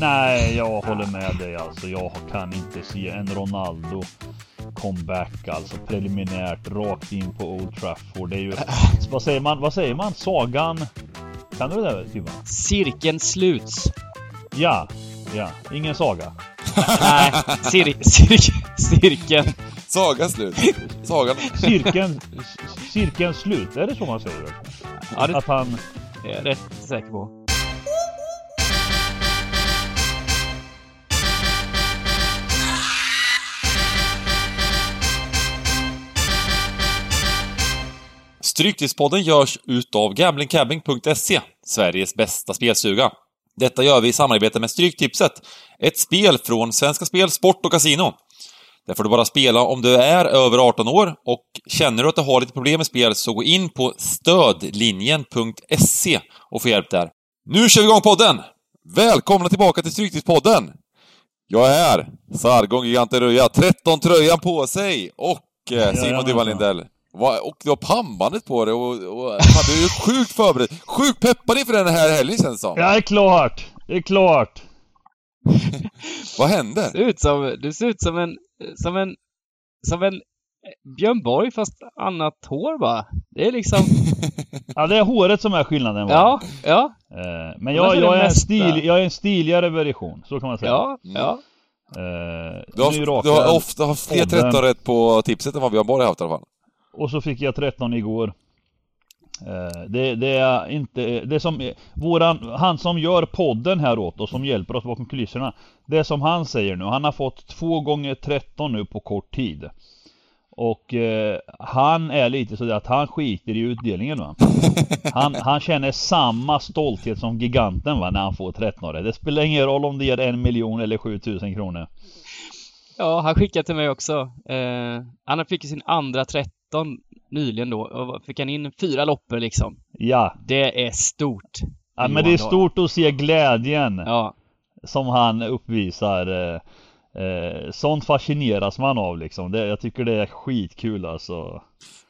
Nej, jag håller med dig alltså. Jag kan inte se en Ronaldo comeback alltså preliminärt rakt in på Old Trafford. Det är ju, vad säger man, vad säger man? Sagan? Kan du det där Timman? Cirkeln sluts. Ja, ja, ingen saga. Nej, cir cir cirkeln. Saga slut. Sagan. Cirkeln, cirkeln slut, är det så man säger? Ja, det Att han... är jag rätt säker på. Stryktipspodden görs utav gamblingcabbing.se, Sveriges bästa spelstuga. Detta gör vi i samarbete med Stryktipset, ett spel från Svenska Spel, Sport och Casino. Där får du bara spela om du är över 18 år och känner du att du har lite problem med spel så gå in på stödlinjen.se och få hjälp där. Nu kör vi igång podden! Välkomna tillbaka till Stryktipspodden! Jag är här, Sargon Giganten Röja, 13 tröjan på sig och eh, Simon. Duvan Lindell. Och du har pannbandet på dig och, och fan, du är ju sjukt förberedd. Sjukt peppad inför den här helgen känns det som. Ja, det är klart! Det är klart! Vad hände? Du ser ut som, du ser ut som en, som en, som en Björn Borg fast annat hår bara. Det är liksom, Ja, det är håret som är skillnaden va? ja, ja, Eh, Men jag, det jag, är en stil, jag är en stiligare version, så kan man säga. ja, ja. Eh, Du har, du har ofta haft fler podden. 13 rätt på tipset än vad Björn Borg har haft i alla fall. Och så fick jag 13 igår. Eh, Det, det är inte, det som, våran, han som gör podden här åt oss, som hjälper oss bakom kulisserna. Det som han säger nu, han har fått två gånger 13 nu på kort tid. Och eh, han är lite sådär att han skiter i utdelningen va. Han, han känner samma stolthet som giganten va när han får 13 Det spelar ingen roll om det ger en miljon eller 7000 kronor. Ja, han skickade till mig också. Eh, han fick sin andra 13 nyligen då fick han in fyra loppor liksom. Ja, Det är stort. ja men det är stort att se glädjen. Ja, som han uppvisar. Eh, sånt fascineras man av liksom. Det, jag tycker det är skitkul alltså.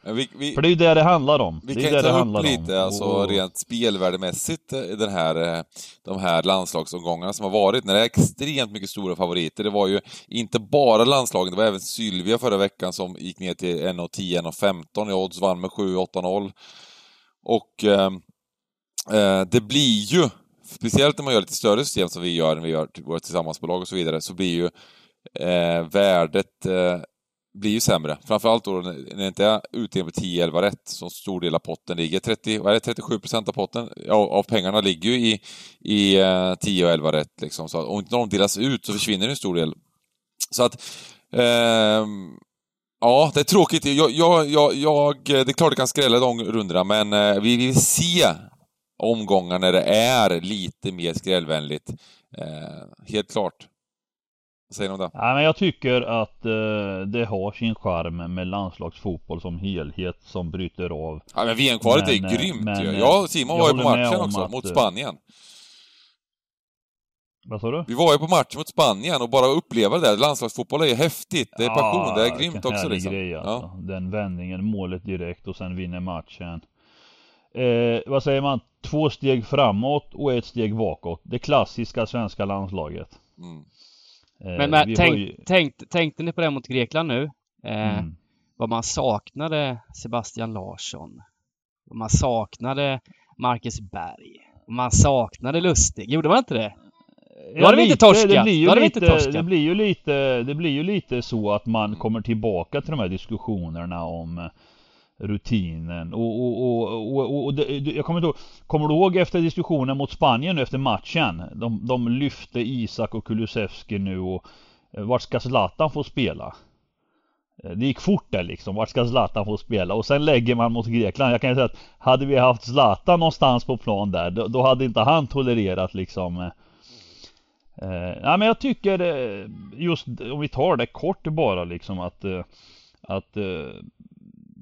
Vi, vi, För det är ju det det handlar om. vi det kan är ju det det ta handlar upp lite, om. alltså Och- rent spelvärdemässigt, eh, den här, eh, de här landslagsomgångarna som har varit, när det är extremt mycket stora favoriter. Det var ju inte bara landslagen, det var även Sylvia förra veckan som gick ner till 1,10, 1,15 i odds, vann med 7-8-0. Och eh, eh, det blir ju, speciellt när man gör lite större system som vi gör, när vi gör våra tillsammansbolag och så vidare, så blir ju eh, värdet eh, blir ju sämre. Framförallt då när det inte är utdelning på 10-11 rätt, som stor del av potten ligger. 30, vad är det, 37 procent av potten, av, av pengarna ligger ju i, i eh, 10 och 11 rätt. Liksom. Så att, om inte de delas ut så försvinner en stor del. Så att ehm, Ja, det är tråkigt. Jag, jag, jag, jag, det är klart det kan skrälla de rundorna, men eh, vi vill se omgångar när det är lite mer skrällvänligt. Eh, helt klart. Vad säger ni om det? Nej men jag tycker att eh, det har sin charm med landslagsfotboll som helhet som bryter av. Ja, men VM-kvalet är eh, grymt men, ju. eh, Jag och Simon jag var ju på matchen också, att, mot eh, Spanien. Vad sa du? Vi var ju på match mot Spanien och bara uppleva det där. Landslagsfotboll är ju häftigt. Det är passion, det är grymt också liksom. Grej, alltså. ja. Den vändningen, målet direkt och sen vinner matchen. Eh, vad säger man? Två steg framåt och ett steg bakåt. Det klassiska svenska landslaget. Mm. Eh, men, men tänk, ju- tänk, tänkte ni på det mot Grekland nu? Eh, Mm. Vad man saknade Sebastian Larsson. Vad man saknade Marcus Berg. Och man saknade Lustig. Gjorde man inte det? Då hade vi inte torskat. Det blir ju Då hade vi lite, inte torskat. det blir ju lite, det blir ju lite så att man kommer tillbaka till de här diskussionerna om rutinen och, och, och, och, och det, jag kommer inte ihåg, kommer du ihåg efter diskussionen mot Spanien nu efter matchen? De, de lyfte Isak och Kulusevski nu och eh, vart ska Zlatan få spela? Eh, det gick fort där liksom, vart ska Zlatan få spela? Och sen lägger man mot Grekland. Jag kan ju säga att hade vi haft Zlatan någonstans på plan där, då, då hade inte han tolererat liksom eh, eh ja, men jag tycker just om vi tar det kort bara liksom att att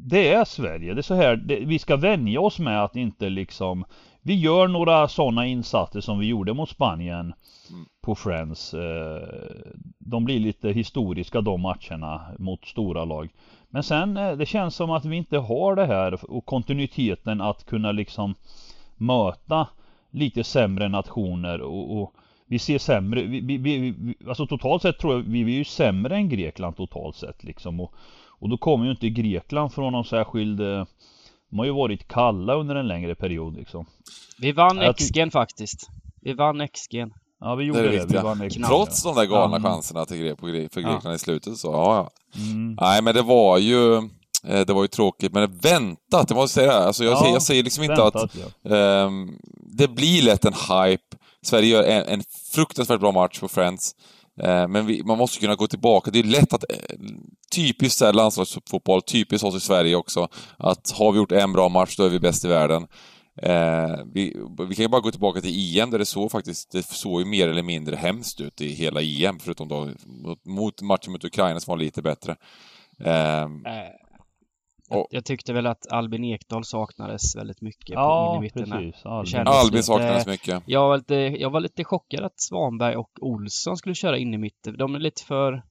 det är Sverige. Det är så här det, vi ska vänja oss med att inte liksom vi gör några sådana insatser som vi gjorde mot Spanien på Friends. Eh, de blir lite historiska de matcherna mot stora lag. Men sen eh, det känns som att vi inte har det här och kontinuiteten att kunna liksom möta lite sämre nationer och, och vi ser sämre, vi, vi, vi, alltså totalt sett tror jag vi, vi är ju sämre än Grekland totalt sett liksom och, och då kommer ju inte Grekland från någon särskild eh, De har ju varit kalla under en längre period liksom Vi vann ja, XG'n faktiskt Vi vann XG'n Ja vi gjorde det, det. vi vann XG'n Trots de där galna chanserna till, för Grekland ja. i slutet så, ja ja mm. Nej men det var ju eh, det var ju tråkigt, men väntat, det måste jag säga. Alltså jag, ja, säger, jag säger liksom inte väntat, att ja. um, det blir lätt en hype. Sverige gör en, en fruktansvärt bra match på Friends. Eh, men vi, man måste kunna gå tillbaka. Det är lätt att, eh, typiskt här landslagsfotboll, typiskt oss i Sverige också, att har vi gjort en bra match då är vi bäst i världen. Eh, vi, vi, kan ju bara gå tillbaka till EM där det såg faktiskt, det såg ju mer eller mindre hemskt ut i hela EM, förutom då mot matchen mot Ukraina som var lite bättre. Eh, eh jag, jag, tyckte väl att Albin Ekdal saknades väldigt mycket ja, på. Precis. Albin, Albin saknades mycket. Jag var, lite, jag var lite chockad att Svanberg och Olsson skulle köra in i mitten. De är lite för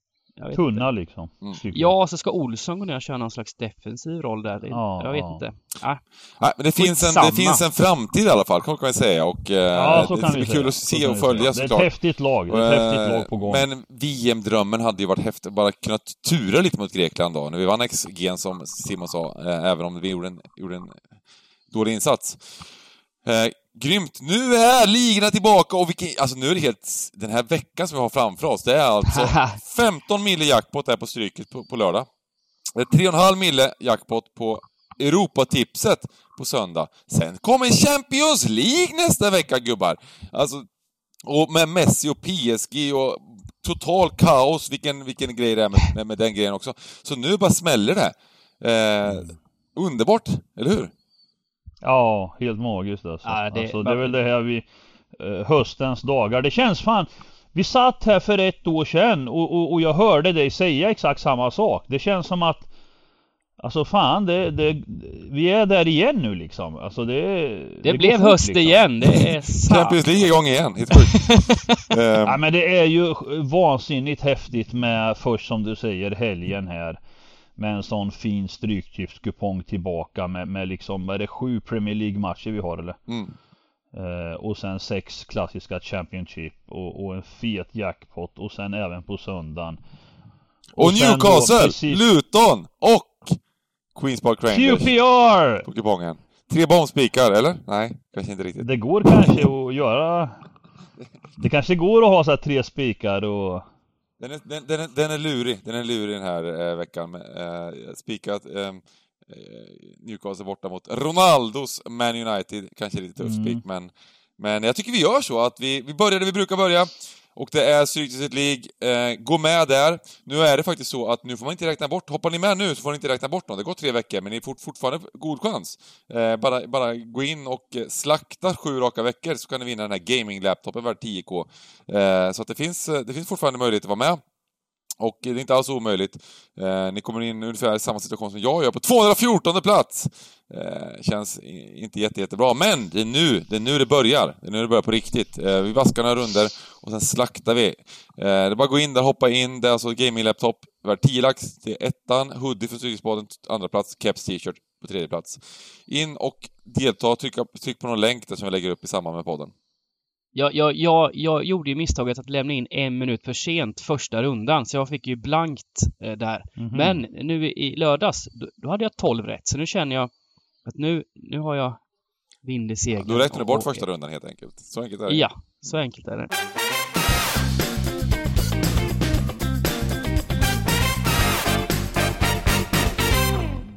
Tunna inte. liksom. Mm. Ja, så ska Olsson gå ner och köra någon slags defensiv roll där. Ja, jag vet ja. inte. Ah. Nej, men det finns, en, det finns en framtid i alla fall, kan man säga. Och, eh, ja, så det, kan det blir kul att se och följa såklart. Det är ett häftigt lag. Det är ett häftigt lag på gång. Men VM-drömmen hade ju varit häftigt, bara kunnat tura lite mot Grekland då. När vi vann XG som Simon sa, eh, även om vi gjorde en, gjorde en dålig insats. Eh, Grymt! Nu är ligorna tillbaka och vilken, alltså nu är det helt, den här veckan som vi har framför oss, det är alltså 15 mille jackpot här på Stryket på, på lördag. Det är 3,5 mille jackpot på Europatipset på söndag. Sen kommer Champions League nästa vecka gubbar! Alltså, och med Messi och PSG och total kaos, vilken, vilken grej det är med, med, med den grejen också. Så nu bara smäller det. Eh, underbart, eller hur? Ja, helt magiskt alltså. Ja, det, alltså, det är väl det här vi... Eh, höstens dagar. Det känns fan... Vi satt här för ett år sedan och, och, och jag hörde dig säga exakt samma sak. Det känns som att... Alltså fan, det, det, vi är där igen nu liksom. Alltså det... Det, det blev höst liksom. igen, det är sant. Champions League igång igen, helt sjukt. um. Ja men det är ju vansinnigt häftigt med först som du säger helgen här med en sån fin stryktipskupong tillbaka med, med liksom, är det sju Premier League-matcher vi har eller? Mm. Eh, och sen sex klassiska Championship och, och, en fet jackpot och sen även på söndagen. Och, och Newcastle, precis... Luton och Queens Park Rangers. QPR! På kupongen. Tre bombspikar, eller? Nej, kanske inte riktigt. Det går kanske att göra... Det kanske går att ha så tre spikar och den är, den, den, är, den är lurig, den är lurig den här eh, veckan. Eh, spikat eh, Newcastle borta mot Ronaldos Man United. Kanske lite tuff mm. spik, men, men jag tycker vi gör så att vi, vi börjar där vi brukar börja. Och det är Stryktipset League. Eh, gå med där. Nu är det faktiskt så att nu får man inte räkna bort, hoppar ni med nu så får ni inte räkna bort något. Det går tre veckor, men ni får fortfarande god chans. Eh, bara, bara gå in och eh, slakta sju raka veckor så kan ni vinna den här gaming-laptopen värd 10k. Eh, så att det finns, eh, det finns fortfarande möjlighet att vara med. Och det är inte alls omöjligt. Eh, ni kommer in ungefär i samma situation som jag gör på 214 plats. Eh, känns inte jätte, jättebra, men det är nu det, är nu det börjar. Det är nu det börjar på riktigt. Eh, vi vaskar några runder och sen slaktar vi. Eh, det är bara att gå in där, hoppa in. Det är alltså gaming-laptop. värd 10 lax till ettan, hoodie för Stryktipspodden, andra plats, keps, t-shirt på tredje plats. In och delta, tryck, tryck på någon länk där som jag lägger upp i samband med podden. Jag, jag, jag, jag gjorde ju misstaget att lämna in en minut för sent första rundan, så jag fick ju blankt eh, där. Mm -hmm. Men nu i lördags, då, då, hade jag 12 rätt, så nu känner jag att nu, nu har jag vind i seglen. Ja, då räknar du bort första rundan helt enkelt. Så enkelt är det. Ja, så enkelt är det.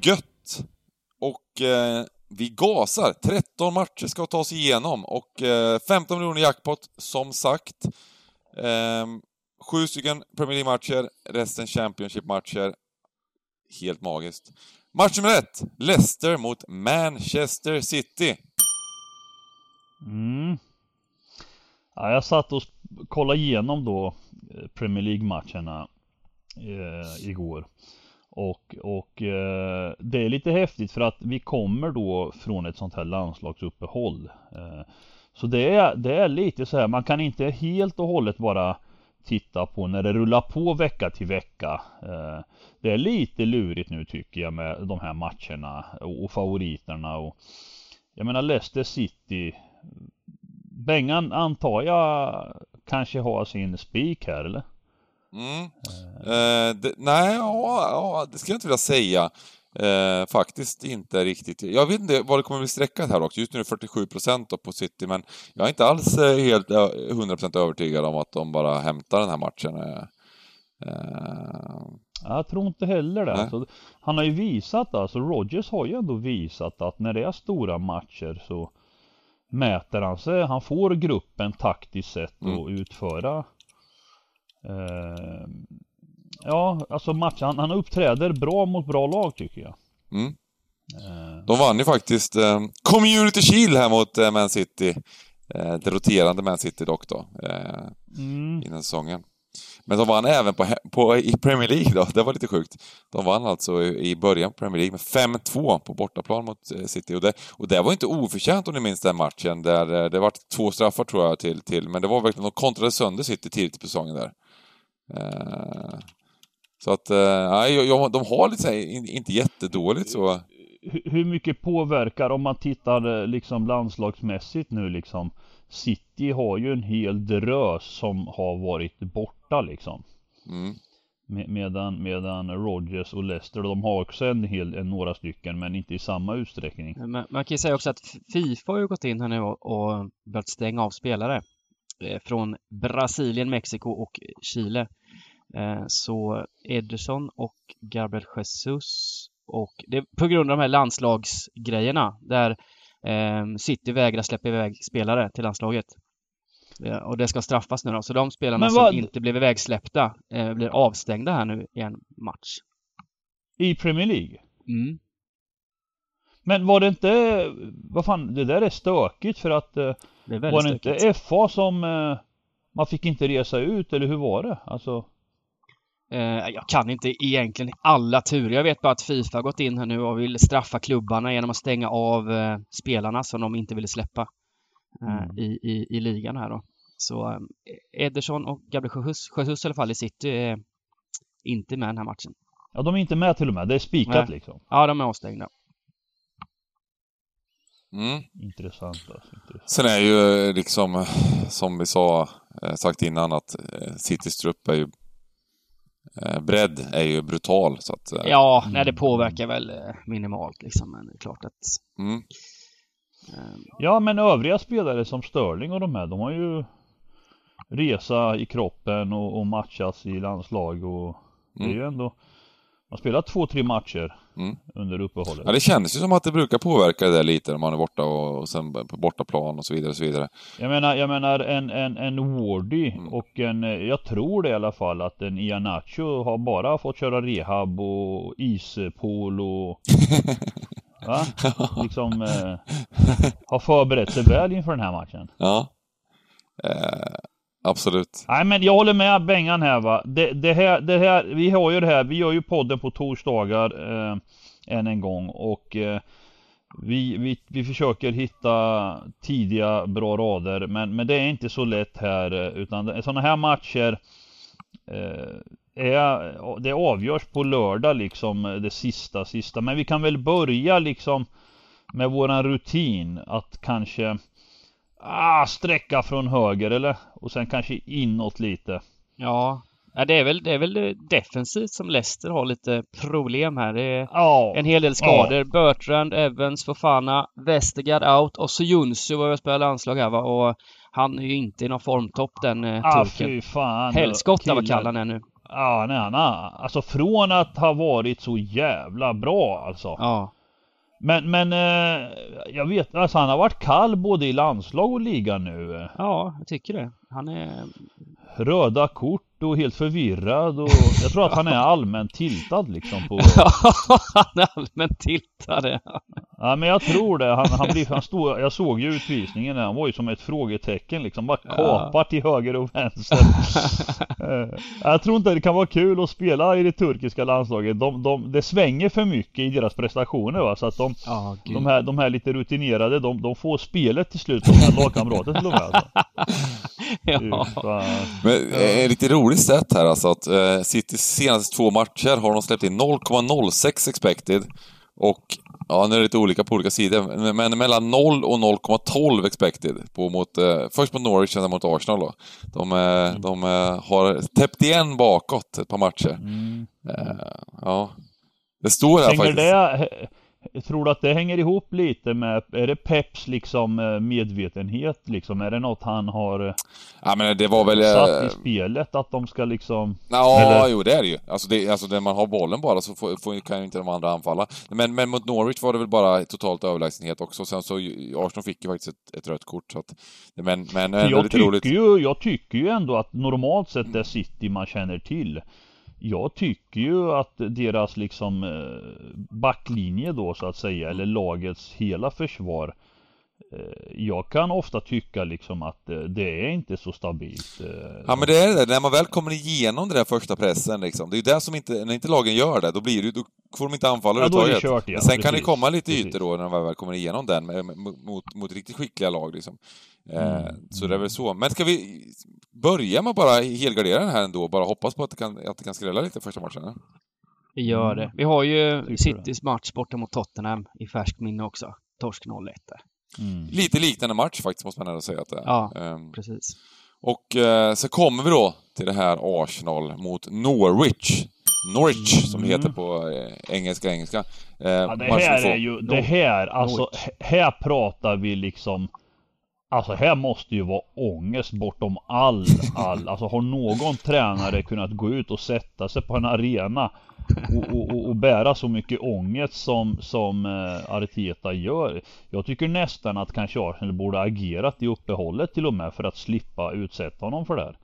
Gött! Och eh, vi gasar. 13 matcher ska tas igenom och eh, 15 miljoner jackpot, som sagt. Eh, sju stycken Premier League-matcher, resten Championship-matcher. Helt magiskt. Match nummer ett, Leicester mot Manchester City. Mm. Ja, jag satt och kollade igenom då eh, Premier League-matcherna eh, igår. Och, och eh, det är lite häftigt för att vi kommer då från ett sånt här landslagsuppehåll. Eh, så det är, det är lite så här, man kan inte helt och hållet bara titta på när det rullar på vecka till vecka. Eh, det är lite lurigt nu tycker jag med de här matcherna och, och favoriterna och jag menar Leicester City Bengan antar jag kanske har sin spik här eller? Mm. Eh, det, nej, ja, ja, det skulle jag inte vilja säga. Eh, faktiskt inte riktigt. Jag vet inte vad det kommer bli sträckat här också. Just nu är det 47 procent på City, men jag är inte alls eh, helt 100 procent övertygad om att de bara hämtar den här matchen. Eh, eh. Jag tror inte heller det. Alltså, han har ju visat, alltså Rogers har ju ändå visat att när det är stora matcher så mäter han sig. Han får gruppen taktiskt sett mm. att utföra eh, Ja, alltså matchen, han, han uppträder bra mot bra lag tycker jag. Mm. Eh. De vann ju faktiskt eh, Community Shield här mot eh, Man City. Eh, det roterande Man City dock då. Eh, mm. Innan säsongen. Men de vann även på, på, i Premier League då, det var lite sjukt. De vann alltså i, i början på Premier League med 5-2 på bortaplan mot eh, City. Och det, och det var inte oförtjänt om ni minns den matchen, där eh, det var två straffar tror jag till, till men det var verkligen, de kontrade sönder City tidigt på säsongen där. Eh, så att, nej, eh, de har lite såhär, inte jättedåligt så. Hur mycket påverkar om man tittar liksom landslagsmässigt nu liksom? City har ju en hel drös som har varit borta liksom. Mm. medan, medan Rogers och Leicester, de har också en hel, en, några stycken men inte i samma utsträckning. Men man kan ju säga också att Fifa har ju gått in här nu och, och börjat stänga av spelare. Eh, från Brasilien, Mexiko och Chile. Eh, så Ederson och Gabriel Jesus och det är på grund av de här landslagsgrejerna där eh, City vägrar släppa iväg spelare till landslaget. Och det ska straffas nu då. Så de spelarna som inte blev ivägsläppta eh, blir avstängda här nu i en match. I Premier League? Mm. Men var det inte, vad fan, det där är stökigt för att det var det inte FA som man fick inte resa ut eller hur var det? Alltså Eh, jag kan inte egentligen alla turer. Jag vet bara att Fifa har gått in här nu och vill straffa klubbarna genom att stänga av eh, spelarna som de inte ville släppa eh, mm. i, i, i ligan här då. Så Ederson och Gabriel Jesus, Jesus i alla fall i City är inte med den här matchen. Ja, de är inte med till och med. Det är spikat Nej. liksom. Ja, de är avstängda. Mm. Intressant alltså. Intressant. Sen är ju liksom, som vi sa, sagt innan, att Citys trupp är ju Eh, bredd är ju brutal så att... Eh, ja, nej det påverkar väl eh, minimalt liksom, men det är klart att... Mm. Ja, men övriga spelare som Sterling och de här, de har ju resa i kroppen och, och matchas i landslag och det är ju mm. ändå man spelar två, tre matcher mm. under uppehållet. Ja, det känns ju som att det brukar påverka det där lite när man är borta och, och sen på bortaplan och så vidare och så vidare. Jag menar, jag menar en, en, en Wardy mm. och en, jag tror det i alla fall att en Ianacho har bara fått köra rehab och ispool och Va? Liksom eh, har förberett sig väl inför den här matchen. Ja. Eh, Absolut. Nej men jag håller med Bengan här va. Det, det, här, det här, vi har ju det här, vi gör ju podden på torsdagar eh, än en gång och eh, vi, vi, vi försöker hitta tidiga bra rader men, men det är inte så lätt här eh, utan sådana här matcher eh, är, det avgörs på lördag liksom det sista sista men vi kan väl börja liksom med våran rutin att kanske ah, sträcka från höger eller? Och sen kanske inåt lite. Ja, Ja, det är väl, det är väl defensivt som Leicester har lite problem här. Det är ja, en hel del skador. Ja. Bertrand, Evans, Fofana, Westergaard out och så Junsu var jag spelar landslag här va och han är ju inte i någon formtopp den eh, ah, turken. Helskotta vad kall han är nu. Ja, nej han har, alltså från att ha varit så jävla bra alltså. Ja. Men, men eh, jag vet, alltså han har varit kall både i landslag och liga nu. Ja, jag tycker det. Han är... Röda kort och helt förvirrad och jag tror att han är allmänt tiltad liksom på... han är allmänt tiltad ja. men jag tror det. Han, han blir, han stod, jag såg ju utvisningen han var ju som ett frågetecken liksom. Bara kapar ja. till höger och vänster. Eh, jag tror inte det kan vara kul att spela i det turkiska landslaget. De, de, det svänger för mycket i deras prestationer va. Så att de, oh, de, här, de här lite rutinerade, de, de får spelet till slut, de här lagkamrater till och med. Alltså. ja. Men eh, lite roligt sett här alltså att eh, Citys senaste två matcher har de släppt in 0,06 expected och Ja, nu är det lite olika på olika sidor, men, mellan 0 och 0,12 expected på mot, eh, först mot Norwich, sen mot Arsenal då. De, eh, Mm. de eh, har täppt igen bakåt ett par matcher. Mm. Eh, ja. Det står här Hänger faktiskt. det, tror du att det hänger ihop lite med, är det Peps liksom eh, medvetenhet liksom? Är det något han har eh, Ja, men det var väl... satt i Eh, spelet att de ska liksom ja, eller- jo det är det ju. Alltså, det, alltså när man har bollen bara så får, får, kan ju inte de andra anfalla. Men, men mot Norwich var det väl bara totalt överlägsenhet också. Sen så, Arsenal fick ju faktiskt ett, ett rött kort. Så att, men, men ändå jag lite roligt. tycker, ju, jag tycker ju ändå att normalt sett det City man känner till Jag tycker ju att deras liksom eh, backlinje då så att säga eller lagets hela försvar Jag kan ofta tycka liksom att eh, det är inte så stabilt eh, Ja men det är det, när man väl kommer igenom den där första pressen liksom. Det är ju det som inte, när inte lagen gör det, då blir det då får de inte anfalla Ja, överhuvudtaget. igen, Men sen kan det precis, komma lite precis. ytor då när man väl kommer igenom den med, mot, mot riktigt skickliga lag liksom. Eh, Mm, så det är väl så. Men ska vi börja med att bara helgardera den här ändå, bara hoppas på att det kan, att det kan skrälla lite första matchen? Ja? Vi gör Mm. det. Vi har ju Tycker Citys match borta mot Tottenham i färskt minne också. Torsk 0-1 där. Mm. Lite liknande match faktiskt, måste man ändå säga att det är. Ja. Ehm, Precis. Och eh, så kommer vi då till det här Arsenal mot Norwich. Norwich, som det Mm. heter på eh, engelska engelska. Eh, Ja, det här är ju, det här alltså, här pratar vi liksom Alltså här måste ju vara ångest bortom all, all, alltså har någon tränare kunnat gå ut och sätta sig på en arena och, och, och, bära så mycket ångest som, som eh, Arteta gör Jag tycker nästan att kanske Arsenal borde agerat i uppehållet till och med för att slippa utsätta honom för det här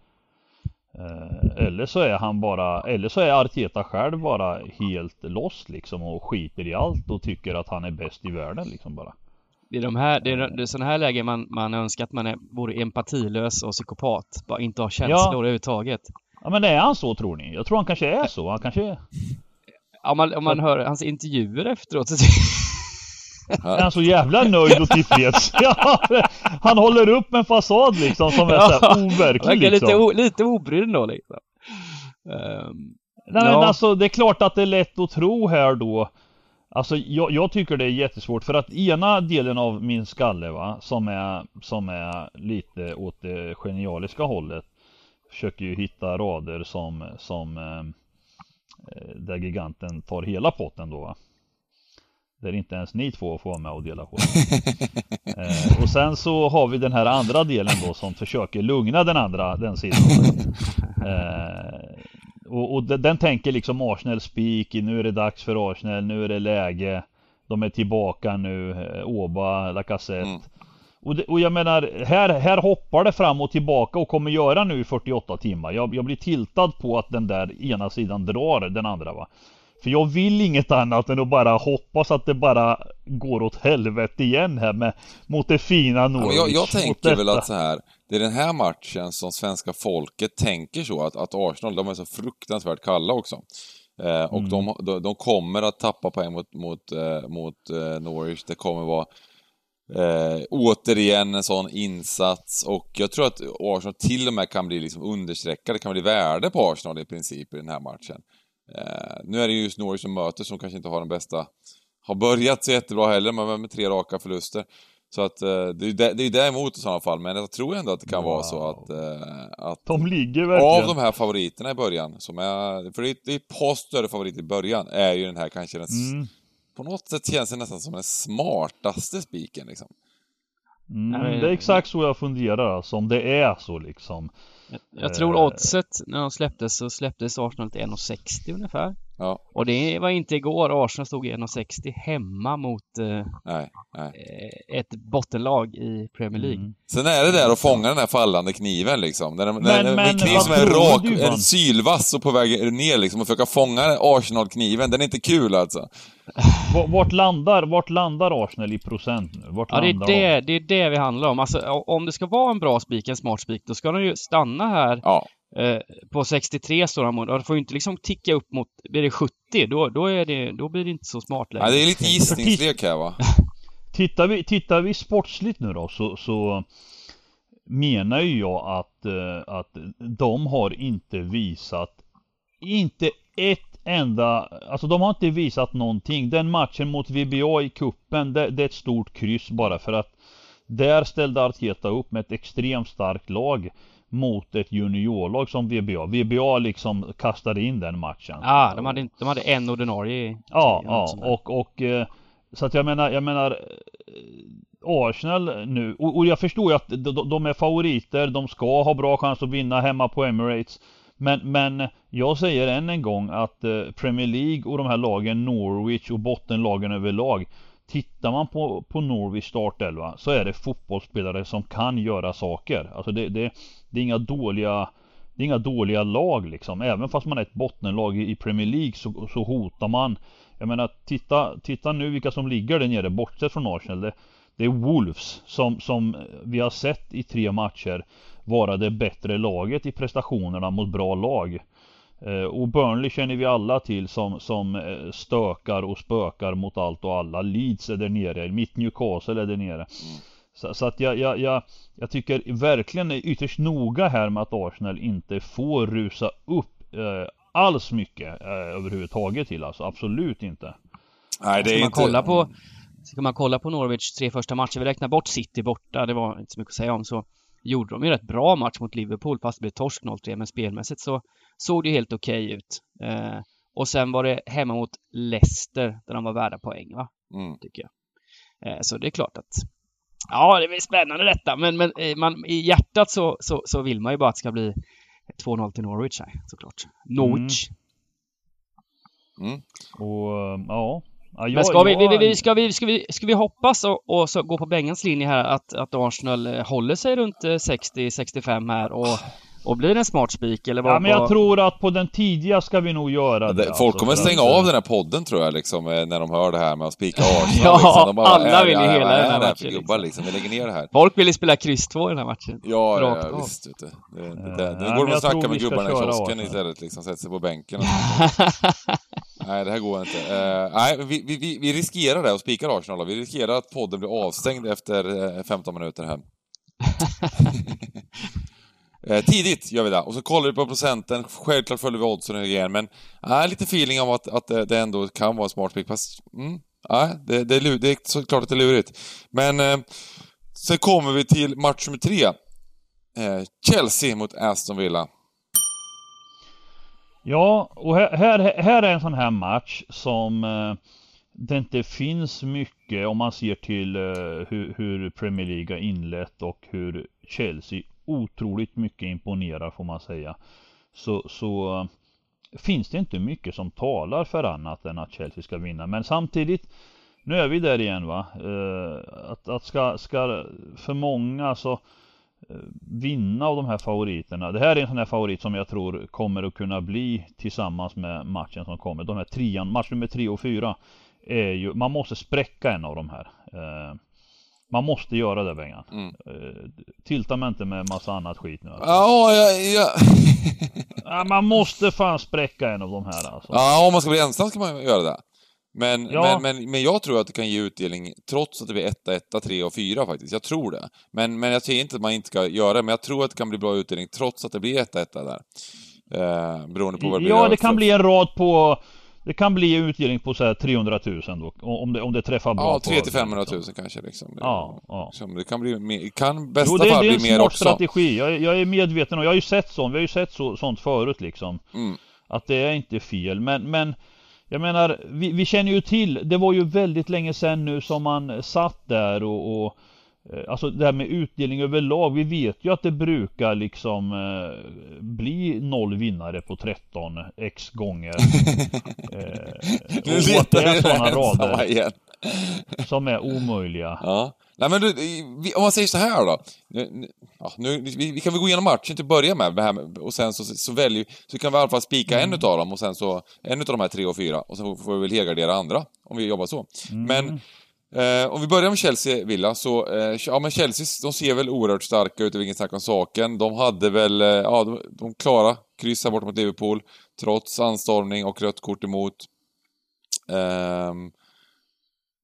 Eh, Eller så är han bara, eller så är Arteta själv bara helt lost liksom och skiter i allt och tycker att han är bäst i världen liksom bara. Det är, de här, det är, det är sådana här lägen man, man önskar att man är, vore empatilös och psykopat. Bara inte har känslor Ja. överhuvudtaget. Ja men är han så tror ni? Jag tror han kanske är så. Han kanske är... Om man, om man hör hans intervjuer efteråt så Är han så jävla nöjd och tillfreds? Ja, han håller upp en fasad liksom som är såhär Ja, overklig verkar liksom. lite, o, lite obrydd ändå liksom. Ehm, Nej men Ja. alltså det är klart att det är lätt att tro här då Alltså jag, jag tycker det är jättesvårt för att ena delen av min skalle va Som är, som är lite åt det genialiska hållet Försöker ju hitta rader som, som eh, eh, Där giganten tar hela potten då va? Där inte ens ni två får vara med och dela på. Eh, Och sen så har vi den här andra delen då som försöker lugna den andra, den sidan. Eh, och, och den, den tänker liksom Arsenal speak, nu är det dags för Arsenal, nu är det läge. De är tillbaka nu, eh, Oba, Lacazette. Mm. Och, det, och jag menar, här, här hoppar det fram och tillbaka och kommer göra nu i 48 timmar jag, jag blir tiltad på att den där ena sidan drar den andra va För jag vill inget annat än att bara hoppas att det bara går åt helvete igen här med Mot det fina Ja, Norwich men jag, jag tänker väl att så här, det är den här matchen som svenska folket tänker så, att, att Arsenal, de är så fruktansvärt kalla också. Eh, och Mm. de, de, de kommer att tappa poäng mot, mot, eh, mot eh, Norwich. Det kommer vara eh, återigen en sån insats och jag tror att Arsenal till och med kan bli liksom understreckade, kan bli värde på Arsenal i princip i den här matchen. Eh, nu är det just Norwich som möter som kanske inte har den bästa, har börjat så jättebra heller, men med tre raka förluster. Så att eh, det är ju det, ju däremot i sådana fall, men jag tror ändå att det kan vara så Wow. att, eh, att De ligger verkligen av de här favoriterna i början, som är, för det är, det är ett par större favoriter i början, är ju den här kanske den, mm. På något sätt känns det nästan som den smartaste spiken liksom. Mm, det är exakt så jag funderar alltså, om det är så liksom. jag, jag tror Eh. oddset när de släpptes så släpptes Arsenal till 1,60 ungefär. Ja, Och det var inte igår. Arsenal stod i 1,60 hemma mot eh, nej, nej. eh, ett bottenlag i Premier League. Mm. Sen är det där att fånga den här fallande kniven liksom. Den, Men- den, men en kniv som är rak, du, Johan? sylvass och på väg ner liksom och försöka fånga Arsenal-kniven. Den är inte kul alltså. Va- Vart landar, vart landar Arsenal i procent nu? Vart Ja, det är det, det är det vi handlar om. Alltså, om det ska vara en bra spik, en smart spik, då ska den ju stanna här Ja, på 63 står han mot. Och får ju inte liksom ticka upp mot, blir det 70, då, då, är det, då blir det inte så smart längre. ja det är lite gissningslek här va. Tittar vi, tittar vi sportsligt nu då så, så menar ju jag att, eh, att de har inte visat inte ett enda, alltså de har inte visat någonting. Den matchen mot VBA i kuppen det, det är ett stort kryss bara för att där ställde Arteta upp med ett extremt starkt lag mot ett juniorlag som VBA. VBA liksom kastade in den matchen. Ja, de hade, de hade en ordinarie. Ja, ja och, och eh, så att jag menar, jag menar eh, Arsenal nu, och, och jag förstår ju att de, de är favoriter, de ska ha bra chans att vinna hemma på Emirates. Men, men jag säger än en gång att eh, Premier League och de här lagen, Norwich och bottenlagen överlag Tittar man på, på Norwich startelva så är det fotbollsspelare som kan göra saker. Alltså det, det, det är inga dåliga det är inga dåliga lag liksom. Även fast man är ett bottenlag i Premier League så, så hotar man. Jag menar titta, titta nu vilka som ligger där nere bortsett från Arsenal. Det, det är Wolves som, som vi har sett i tre matcher vara det bättre laget i prestationerna mot bra lag. Eh, och Burnley känner vi alla till som, som eh, stökar och spökar mot allt och alla. Leeds är där nere, mitt Newcastle är där nere. Mm. Så, så, att jag, jag, jag, jag tycker verkligen är ytterst noga här med att Arsenal inte får rusa upp eh, alls mycket eh, överhuvudtaget till alltså. Absolut inte. Nej, det är ska man inte... kolla på Ska man kolla på Norwich tre första matcher, vi räknar bort City borta, det var inte så mycket att säga om så gjorde de ju rätt bra match mot Liverpool fast det blev torsk 0-3 men spelmässigt så såg det helt okej okay ut. Eh, och sen var det hemma mot Leicester där de var värda poäng va? Mm. Tycker jag. Eh, så det är klart att Ja, det blir spännande detta men, men eh, man, i hjärtat så, så, så vill man ju bara att det ska bli 2-0 till Norwich här såklart. Norwich. Mm. Mm. Och ja, Ja, jag, Men ska, jag... vi, vi, ska, vi, ska, vi, ska vi hoppas och, och så gå på Bengans linje här att, att Arsenal eh, håller sig runt 60-65 eh, här och och blir det en smart spik eller vad? Ja men jag vad... tror att på den tidiga ska vi nog göra det. det folk alltså, kommer stänga att... av den här podden tror jag liksom eh, när de hör det här med att spika Arsenal. ja, liksom. de bara, alla vill ju hela den här matchen. För gubbar, liksom. Vi lägger ner det här. Folk vill ju spela kryss 2 i den här matchen. Ja, Rakt ja, ja visst. Vet du. Det, det, det, det går de och snackar med gubbarna i kiosken istället liksom, sätter sig på bänken. Nej, det här går inte. Uh, nej, vi, vi, vi riskerar det och spikar Arsenal. Vi riskerar att podden blir avstängd efter 15 eh, minuter här. Eh, tidigt gör vi det. Och så kollar vi på procenten. Självklart följer vi oddsen igen, men äh, lite feeling av att, att det ändå kan vara en smart pick. Fast, mm, äh, det, det, är, det är såklart att det är lurigt. Men eh, sen kommer vi till match nummer tre. Eh, Chelsea mot Aston Villa. Ja, och här, här, här är en sån här match som eh, det inte finns mycket om man ser till eh, hur, hur, Premier League har inlett och hur Chelsea otroligt mycket imponerar får man säga. Så, så eh, finns det inte mycket som talar för annat än att Chelsea ska vinna. Men samtidigt, nu är vi där igen va. Eh, att, att ska, ska för många så eh, vinna av de här favoriterna. Det här är en sån här favorit som jag tror kommer att kunna bli tillsammans med matchen som kommer. De här trean, match nummer tre och fyra är ju, man måste spräcka en av de här. Man måste göra det Bengan. Mm. Eh, tilta mig inte med massa annat skit nu. Alltså. Ja, ja, ja. ja. Man måste fan spräcka en av de här alltså. Ja, om man ska bli ensam ska man göra det. Men, ja. men, men, men jag tror att det kan ge utdelning trots att det blir 1, 1, 3 och 4 faktiskt. Jag tror det. Men, men jag säger inte att man inte ska göra det, men jag tror att det kan bli bra utdelning trots att det blir 1, 1 där. Eh, beroende på vad det blir. Ja, det kan bli en rad på det kan bli utdelning på så här 300 000 då, om det, om det träffar bra. Ja, 3 till 500 000 liksom. kanske liksom. Ja, ja. Det kan bli mer, kan bästa jo, det, fall bli mer också. det är en smart strategi. Jag, jag, är medveten och jag har ju sett sånt, vi har ju sett så, sånt förut liksom. Mm. Att det är inte fel, men, men jag menar, vi, vi, känner ju till, det var ju väldigt länge sedan nu som man satt där och, och Alltså det här med utdelning överlag, vi vet ju att det brukar liksom eh, bli noll vinnare på 13 x gånger. eh, nu letar du sådana rader igen. som är omöjliga. Ja. Nej men du, om man säger så här då. Nu, ja, nu, vi, vi, kan väl gå igenom matchen till att börja med, med och sen så, så väljer så kan vi i alla fall spika mm. en utav dem och sen så, en utav de här tre och fyra och sen får vi väl helgardera andra, om vi jobbar så. Mm. Men Eh, om vi börjar med Chelsea-Villa så, eh, ja men Chelsea, de ser väl oerhört starka ut, vilket snack om saken. De hade väl, eh, ja, de, de klara kryssa bort mot Liverpool, trots anstormning och rött kort emot. Ehm,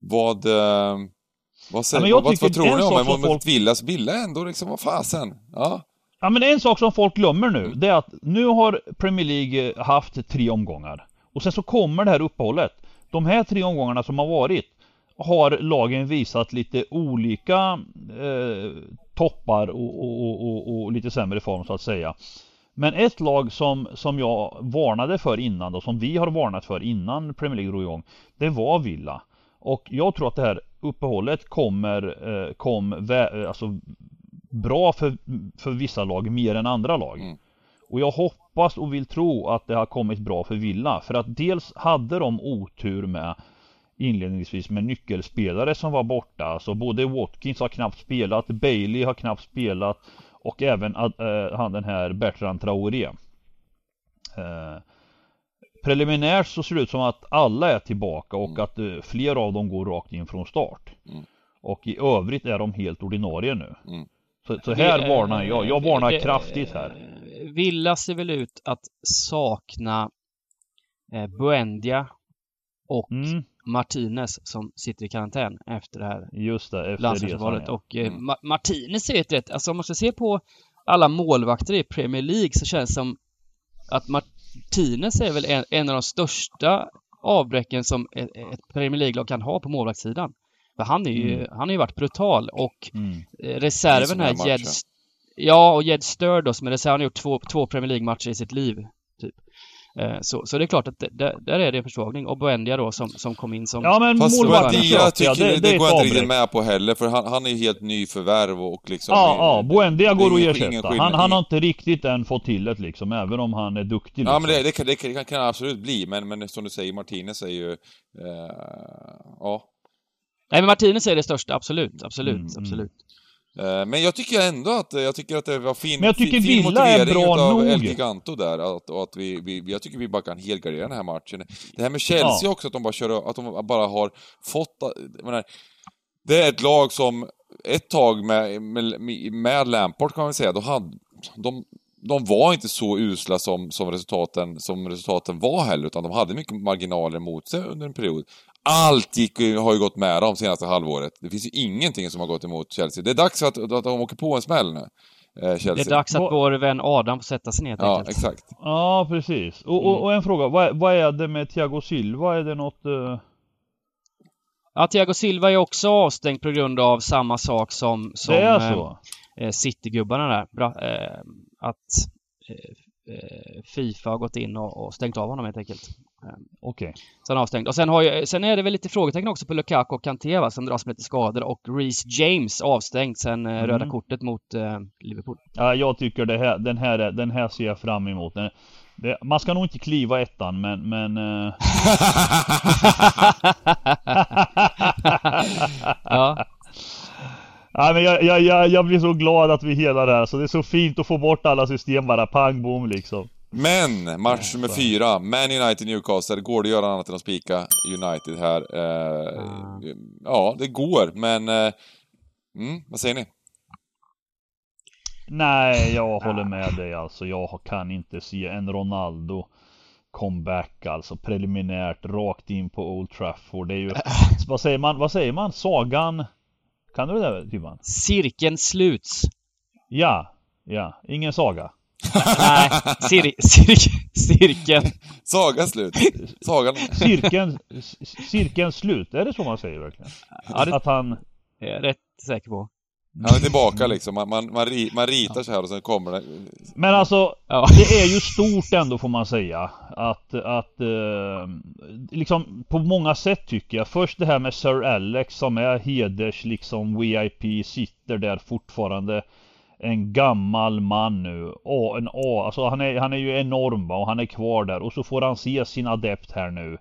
vad... Ehm, vad, säger, ja, vad, vad tror ni om det? Mot folk... Villas Villa ändå liksom, vad fasen? Ja. Ja men en sak som folk glömmer nu, det är att nu har Premier League haft tre omgångar. Och sen så kommer det här uppehållet. De här tre omgångarna som har varit har lagen visat lite olika eh, toppar och, och, och, och, lite sämre form så att säga. Men ett lag som, som jag varnade för innan och som vi har varnat för innan Premier League drog igång. Det var Villa. Och jag tror att det här uppehållet kommer, eh, kom vä- alltså, bra för, för vissa lag mer än andra lag. Mm. Och jag hoppas och vill tro att det har kommit bra för Villa. För att dels hade de otur med inledningsvis med nyckelspelare som var borta. Alltså både Watkins har knappt spelat, Bailey har knappt spelat och även äh, han den här Bertrand Traoré. Äh, preliminärt så ser det ut som att alla är tillbaka och mm. att äh, flera av dem går rakt in från start. Mm. Och i övrigt är de helt ordinarie nu. Mm. Så, så, här varnar jag. Jag varnar kraftigt här. Villa ser väl ut att sakna eh, Buendia och mm. Martinez som sitter i karantän efter det här Just det, efter landslagsvalet. Ja. Och eh, mm. Ma Martinez är ett rätt, alltså om man ska se på alla målvakter i Premier League så känns det som att Martinez är väl en, en av de största avbräcken som ett, ett Premier League-lag kan ha på målvaktssidan. För han är ju, mm. han har ju varit brutal och mm. Eh, reserven här, Jed, ja och Jed Stör då som är reserv, han har gjort två, två Premier League-matcher i sitt liv. Eh, så, så det är klart att det, där är det en försvagning. Och Buendia då som, som kom in som... Ja men Fast Buendia tycker ja, det, det, det går jag inte riktigt med på heller för han, han är helt ny förvärv och liksom... Ja, ja, Buendia går att ersätta. Han, han har inte riktigt än fått till det liksom, även om han är duktig liksom. Ja men det, det, kan, det kan, kan absolut bli, men, men som du säger, Martinez är ju... Eh, ja. Nej men Martinez är det största, absolut, absolut, mm, mm. absolut. Eh, men jag tycker ändå att, jag tycker att det var fin, men jag tycker fin, fin Villa är bra av. El Giganto där. Att, och att vi, vi, jag tycker vi bara kan helgardera den här matchen. Det här med Chelsea ja. också, att de bara kör, att de bara har fått, menar, det är ett lag som ett tag med, med, med Lampard kan man säga, då hade, de, de var inte så usla som, som, resultaten, som resultaten var heller, utan de hade mycket marginaler mot sig under en period. Allt gick, har ju gått med dem senaste halvåret. Det finns ju ingenting som har gått emot Chelsea. Det är dags att, att de åker på en smäll nu. Eh, Chelsea. Det är dags att vår vän Adam får sätta sig ner Ja, enkelt. exakt. Ja, precis. Och, och, och en fråga. Vad, vad, är det med Thiago Silva? Är det något... Uh... Ja, Thiago Silva är också avstängd på grund av samma sak som, som det är så. Eh, Citygubbarna där. Bra, eh, att eh, eh, Fifa har gått in och, och stängt av honom helt enkelt. Ehm, okej. Okay. Är avstängd. Och sen, har ju, sen är det väl lite frågetecken också på Lukaku och Kanté va, som dras med lite skador och Reece James avstängd sen eh, mm. röda kortet mot eh, Liverpool. Ja, jag tycker det här, den här, den här ser jag fram emot. Den, det, man ska nog inte kliva ettan men, men... Uh... ja. Ja, men jag, jag, jag, jag blir så glad att vi helar det här så det är så fint att få bort alla system bara pang bom liksom. Men, match nummer fyra, Man United Newcastle, går det att göra annat än att spika United här? Eh, mm. Ja, det går, men... Eh, mm, vad säger ni? Nej, jag håller med dig alltså. Jag kan inte se en Ronaldo comeback alltså preliminärt rakt in på Old Trafford. Det är ju, vad säger man, vad säger man? Sagan? Kan du det där Timman? Cirkeln sluts. Ja, ja, ingen saga. Nej, cir cir cirkeln. Saga slut. Sagan. Cirkeln, cirkeln slut. Är det så man säger verkligen? Ja, det, att han... Jag är rätt säker på. Han är tillbaka liksom. Man, man, man, man ritar så här och sen kommer det. Men alltså, ja. det är ju stort ändå får man säga. Att, att eh, liksom på många sätt tycker jag. Först det här med Sir Alex som är heders liksom VIP sitter där fortfarande en gammal man nu. A, en A, alltså han är, han är ju enorm va? och han är kvar där och så får han se sin adept här nu.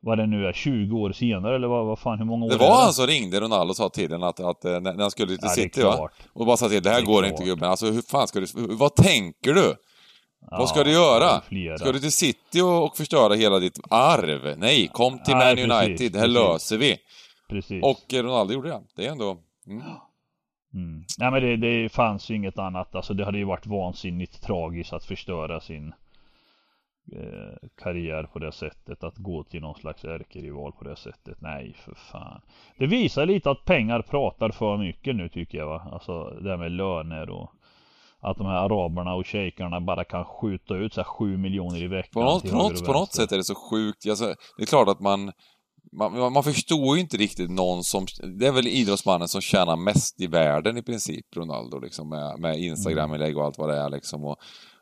Vad det nu är, 20 år senare eller vad, vad fan, hur många år Det var han som ringde Ronaldo och sa till den att, att eh, när han skulle till ja, City va? Och bara sa till det här det går klart. inte gubben, alltså hur fan ska du, vad tänker du? Ja, vad ska du göra? Ska du till City och, och förstöra hela ditt arv? Nej, kom till Nej, Man United, det här precis. löser vi. Precis. Och Ronaldo gjorde det. Det är ändå... Mm. Mm. Nej men det, det fanns ju inget annat. Alltså det hade ju varit vansinnigt tragiskt att förstöra sin eh, karriär på det sättet. Att gå till någon slags ärkerival på det sättet. Nej för fan. Det visar lite att pengar pratar för mycket nu tycker jag va. Alltså det här med löner och att de här araberna och shejkarna bara kan skjuta ut så här 7 miljoner i veckan På något, på något, på något sätt är det så sjukt. Alltså, det är klart att man, man, man förstår ju inte riktigt någon som... Det är väl idrottsmannen som tjänar mest i världen i princip, Ronaldo, liksom, med, med Instagram-inlägg och allt vad det är liksom. Och,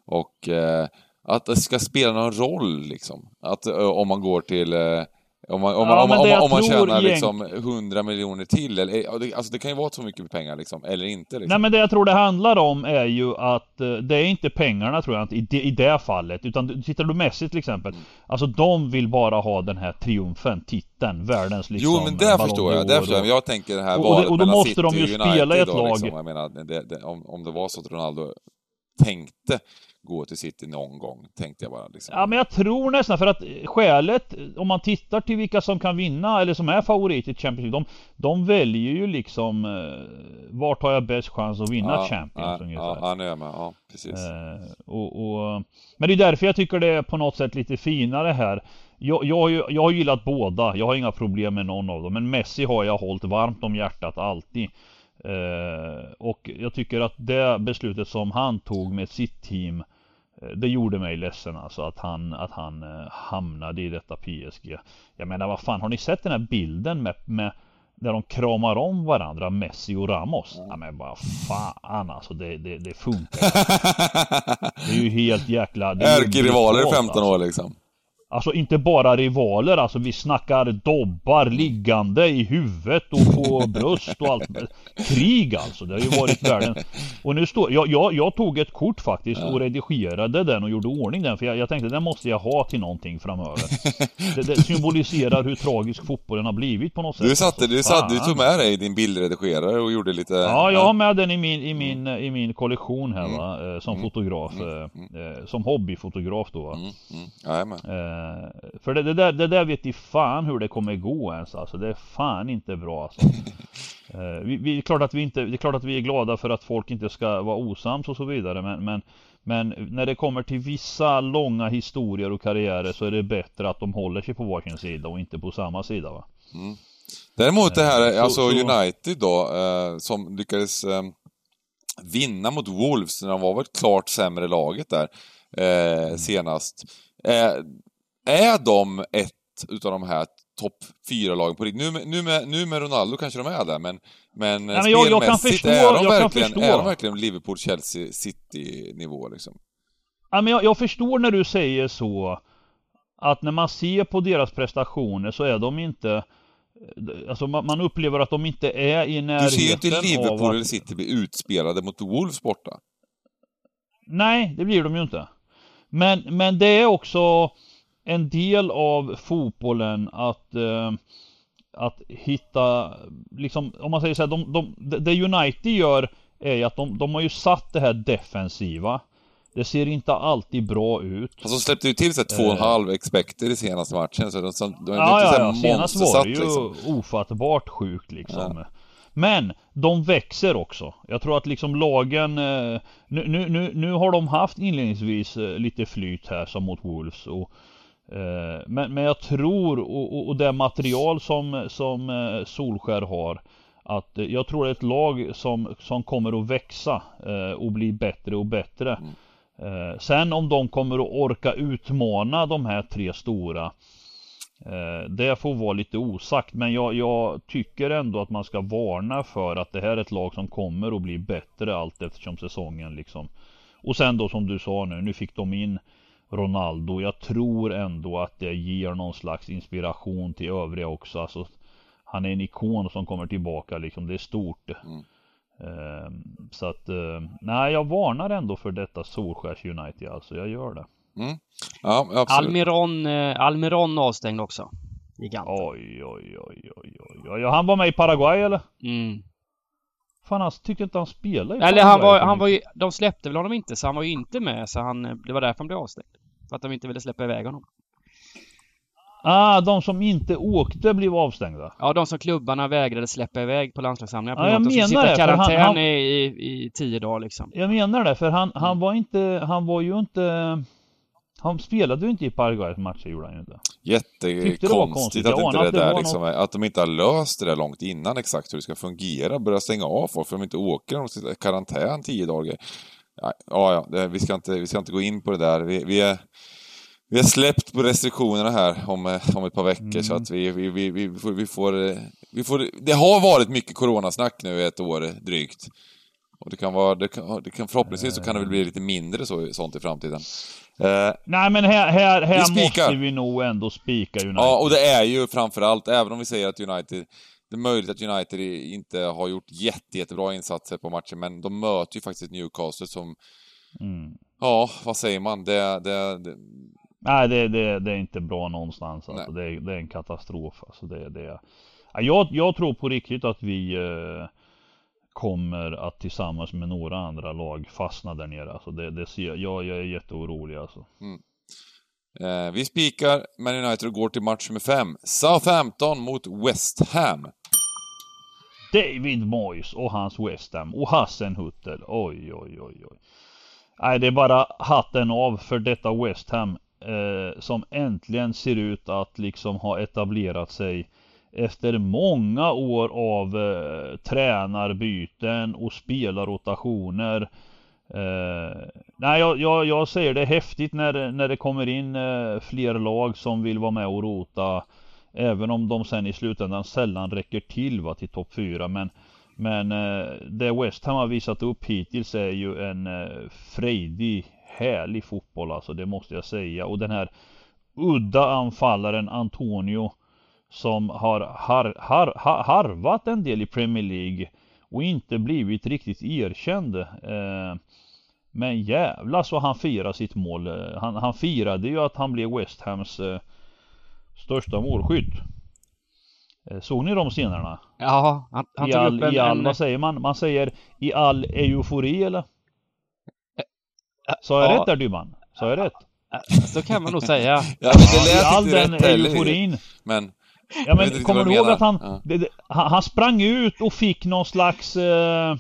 och eh, att det ska spela någon roll liksom. Att eh, om man går till eh, om man, om, Ja, om, om, det om, man tjänar egent- liksom 100 miljoner till, eller, det- alltså det kan ju vara så mycket pengar liksom, eller inte liksom. Nej men det jag tror det handlar om är ju att eh, det är inte pengarna tror jag inte i det, i det fallet. Utan tittar du Messi till exempel. Mm. Alltså de vill bara ha den här triumfen, titeln, världens liksom jo, men det Ballon förstår jag. Det förstår jag. och- Men jag tänker det här Och- och det- valet och då mellan måste City de ju och United spela i ett då, lag. Liksom. Jag menar, det, det, om, om det var så att Ronaldo tänkte gå till City någon gång, tänkte jag bara liksom. Ja men jag tror nästan för att skälet om man tittar till vilka som kan vinna eller som är favorit i Champions League. De, de väljer ju liksom eh, vart har jag bäst chans att vinna ja, Champions ja, ungefär. ja, ja, nu är jag med. Ja, precis. Eh, och, och, men det är därför jag tycker det är på något sätt lite finare här. Jag, jag, jag har gillat båda, jag har inga problem med någon av dem. Men Messi har jag hållit varmt om hjärtat alltid. Eh, och jag tycker att det beslutet som han tog med sitt team eh, det gjorde mig ledsen alltså att han, att han eh, hamnade i detta PSG. Jag menar vad fan, har ni sett den här bilden med, med där de kramar om varandra, Messi och Ramos? Ja men vad fan alltså, det, det, det funkar. Det är ju helt jäkla... Ärkerivaler i brutalt, 15 alltså. år liksom. Alltså inte bara rivaler, alltså vi snackar dobbar liggande i huvudet och på bröst och allt. Krig alltså, det har ju varit världen. Och nu står, jag, jag, jag tog ett kort faktiskt och redigerade den och gjorde ordning den för jag, jag tänkte den måste jag ha till någonting framöver. Det, det symboliserar hur tragisk fotbollen har blivit på något sätt. Du satte, alltså. du, satt, du tog med dig din bildredigerare och gjorde lite... Ja, jag har med den i min, i min, i min kollektion här Mm. va, eh, som fotograf. eh, eh, Som hobbyfotograf då va. Mm, mm, jajamän. Eh, för det, det, där, det där vet i fan hur det kommer gå ens alltså. Det är fan inte bra alltså. Eh, vi, vi, är klart att vi inte, det är klart att vi är glada för att folk inte ska vara osams och så vidare men, men, men när det kommer till vissa långa historier och karriärer så är det bättre att de håller sig på varsin sida och inte på samma sida va. Däremot det här, så- alltså så- United då, eh, som lyckades eh, vinna mot Wolves när de var väl klart sämre laget där Mm. eh, senast. Eh, är de ett utav de här topp fyra lagen på riktigt? Nu, nu, med, nu med Ronaldo kanske de är det, men, men, men jag- jag kan spelmässigt, förstå- är, de jag kan verkligen, förstå. är de verkligen Liverpool, Chelsea, City-nivå liksom? Ja, men jag, jag förstår när du säger så Att när man ser på deras prestationer så är de inte Alltså man, upplever att de inte är i närheten Du ser ju inte av Liverpool att... eller City bli utspelade mot Wolves borta. Nej, det blir de ju inte. Men, men det är också en del av fotbollen att eh, att hitta, liksom, om man säger så här, de, de, det- United gör är ju att de, de har ju satt det här defensiva. Det ser inte alltid bra ut. Fast de släppte ju till sig två och en halv expected i senaste matchen, så de, så, de är Eh. Ja, inte ja, så ja. Senast var det ju liksom. ofattbart sjukt liksom. Men de växer också. Jag tror att liksom lagen eh, nu, nu, nu, nu har de haft inledningsvis eh, lite flyt här som mot Wolves och eh, men, men jag tror och, och, det material som, som eh, Solskär har att eh, jag tror det är ett lag som, som kommer att växa eh, och bli bättre och bättre. Eh, sen om de kommer att orka utmana de här tre stora Eh, Det får vara lite osagt men jag, jag tycker ändå att man ska varna för att det här är ett lag som kommer att bli bättre allt eftersom säsongen liksom. Och sen då som du sa nu, nu fick de in Ronaldo. Jag tror ändå att det ger någon slags inspiration till övriga också. Alltså, han är en ikon som kommer tillbaka liksom. Det är stort. Eh, Så att, eh, nej jag varnar ändå för detta Solskärs United alltså. Jag gör det. Mm. Ja, absolut. Almiron, eh, Almiron avstängd också. Giganten. Oj, oj, oj, oj, oj, oj. Han var med i Paraguay eller? Mm. Fan han tyckte inte han spelade i Eller han Paraguay var, så han var ju, de släppte väl honom inte så han var ju inte med så han, eh, det var därför han blev avstängd. För att de inte ville släppa iväg honom. Ah, de som inte åkte blev avstängda. Ja, de som klubbarna vägrade släppa iväg på landslagssamlingar på Ja, jag de menar sitta det, för han- karantän han- i, i, i tio dagar liksom. Jag menar det, för han, Mm. han var inte, han var ju inte han spelade ju inte i Paraguays matcher gjorde han ju inte. Det Jättekonstigt konstigt. att inte det det där var liksom, är- att de inte har löst det där långt innan exakt hur det ska fungera. Börja stänga av folk för de inte åker, de sitter i karantän tio dagar. Ja, ja, vi, ska inte, vi ska inte gå in på det där. Vi, vi, är, vi har släppt på restriktionerna här om, eh, om ett par veckor mm. så att vi, vi, vi, vi, får, vi, får, eh, vi får... Det har varit mycket coronasnack nu i ett år drygt. Och det kan vara, det kan, det kan, förhoppningsvis så kan det väl bli lite mindre så, sånt i framtiden. Uh, Nej men här, här, här vi måste vi nog ändå spika United. Ja, och det är ju framförallt, även om vi säger att United det är möjligt att United inte har gjort jätte, jättebra insatser på matchen, men de möter ju faktiskt Newcastle som... Mm. Ja, vad säger man? Det... det, det... Nej, det, det, det, är inte bra någonstans. Alltså. Det, är, det är en katastrof. Alltså. Det, det, jag, jag tror på riktigt att vi eh, kommer att tillsammans med några andra lag fastna där nere. Alltså det, det ser, jag, jag är jätteorolig alltså. Mm. Eh, vi spikar Man United och går till match nummer 5. Southampton mot West Ham. David Moyes och hans West Ham och Hassenhuttel. Oj, oj, oj, oj. Nej, det är bara hatten av för detta West Ham eh, som äntligen ser ut att liksom ha etablerat sig efter många år av eh, tränarbyten och spelarrotationer. Uh, nej, jag, jag, jag säger det är häftigt när, när det kommer in uh, fler lag som vill vara med och rota. Även om de sen i slutändan sällan räcker till va, till topp 4. Men, men uh, det West Ham har visat upp hittills är ju en uh, frejdig, härlig fotboll alltså. Det måste jag säga. Och den här udda anfallaren Antonio som har har, har, har, harvat en del i Premier League och inte blivit riktigt erkänd. Eh, men jävla så han firar sitt mål. Eh, han, han firade ju att han blev West Hams eh, största målskytt. Eh, såg ni de scenerna? Ja, han, han I tog all, upp en, i all, en... vad säger man? Man säger i all eufori eller? Sa jag ja. rätt där Dybban? Sa jag rätt? Så kan man nog säga. ja, det lät I all den euforin. Men Ja men kommer du ihåg att han, ja. det, han, han sprang ut och fick någon slags eh,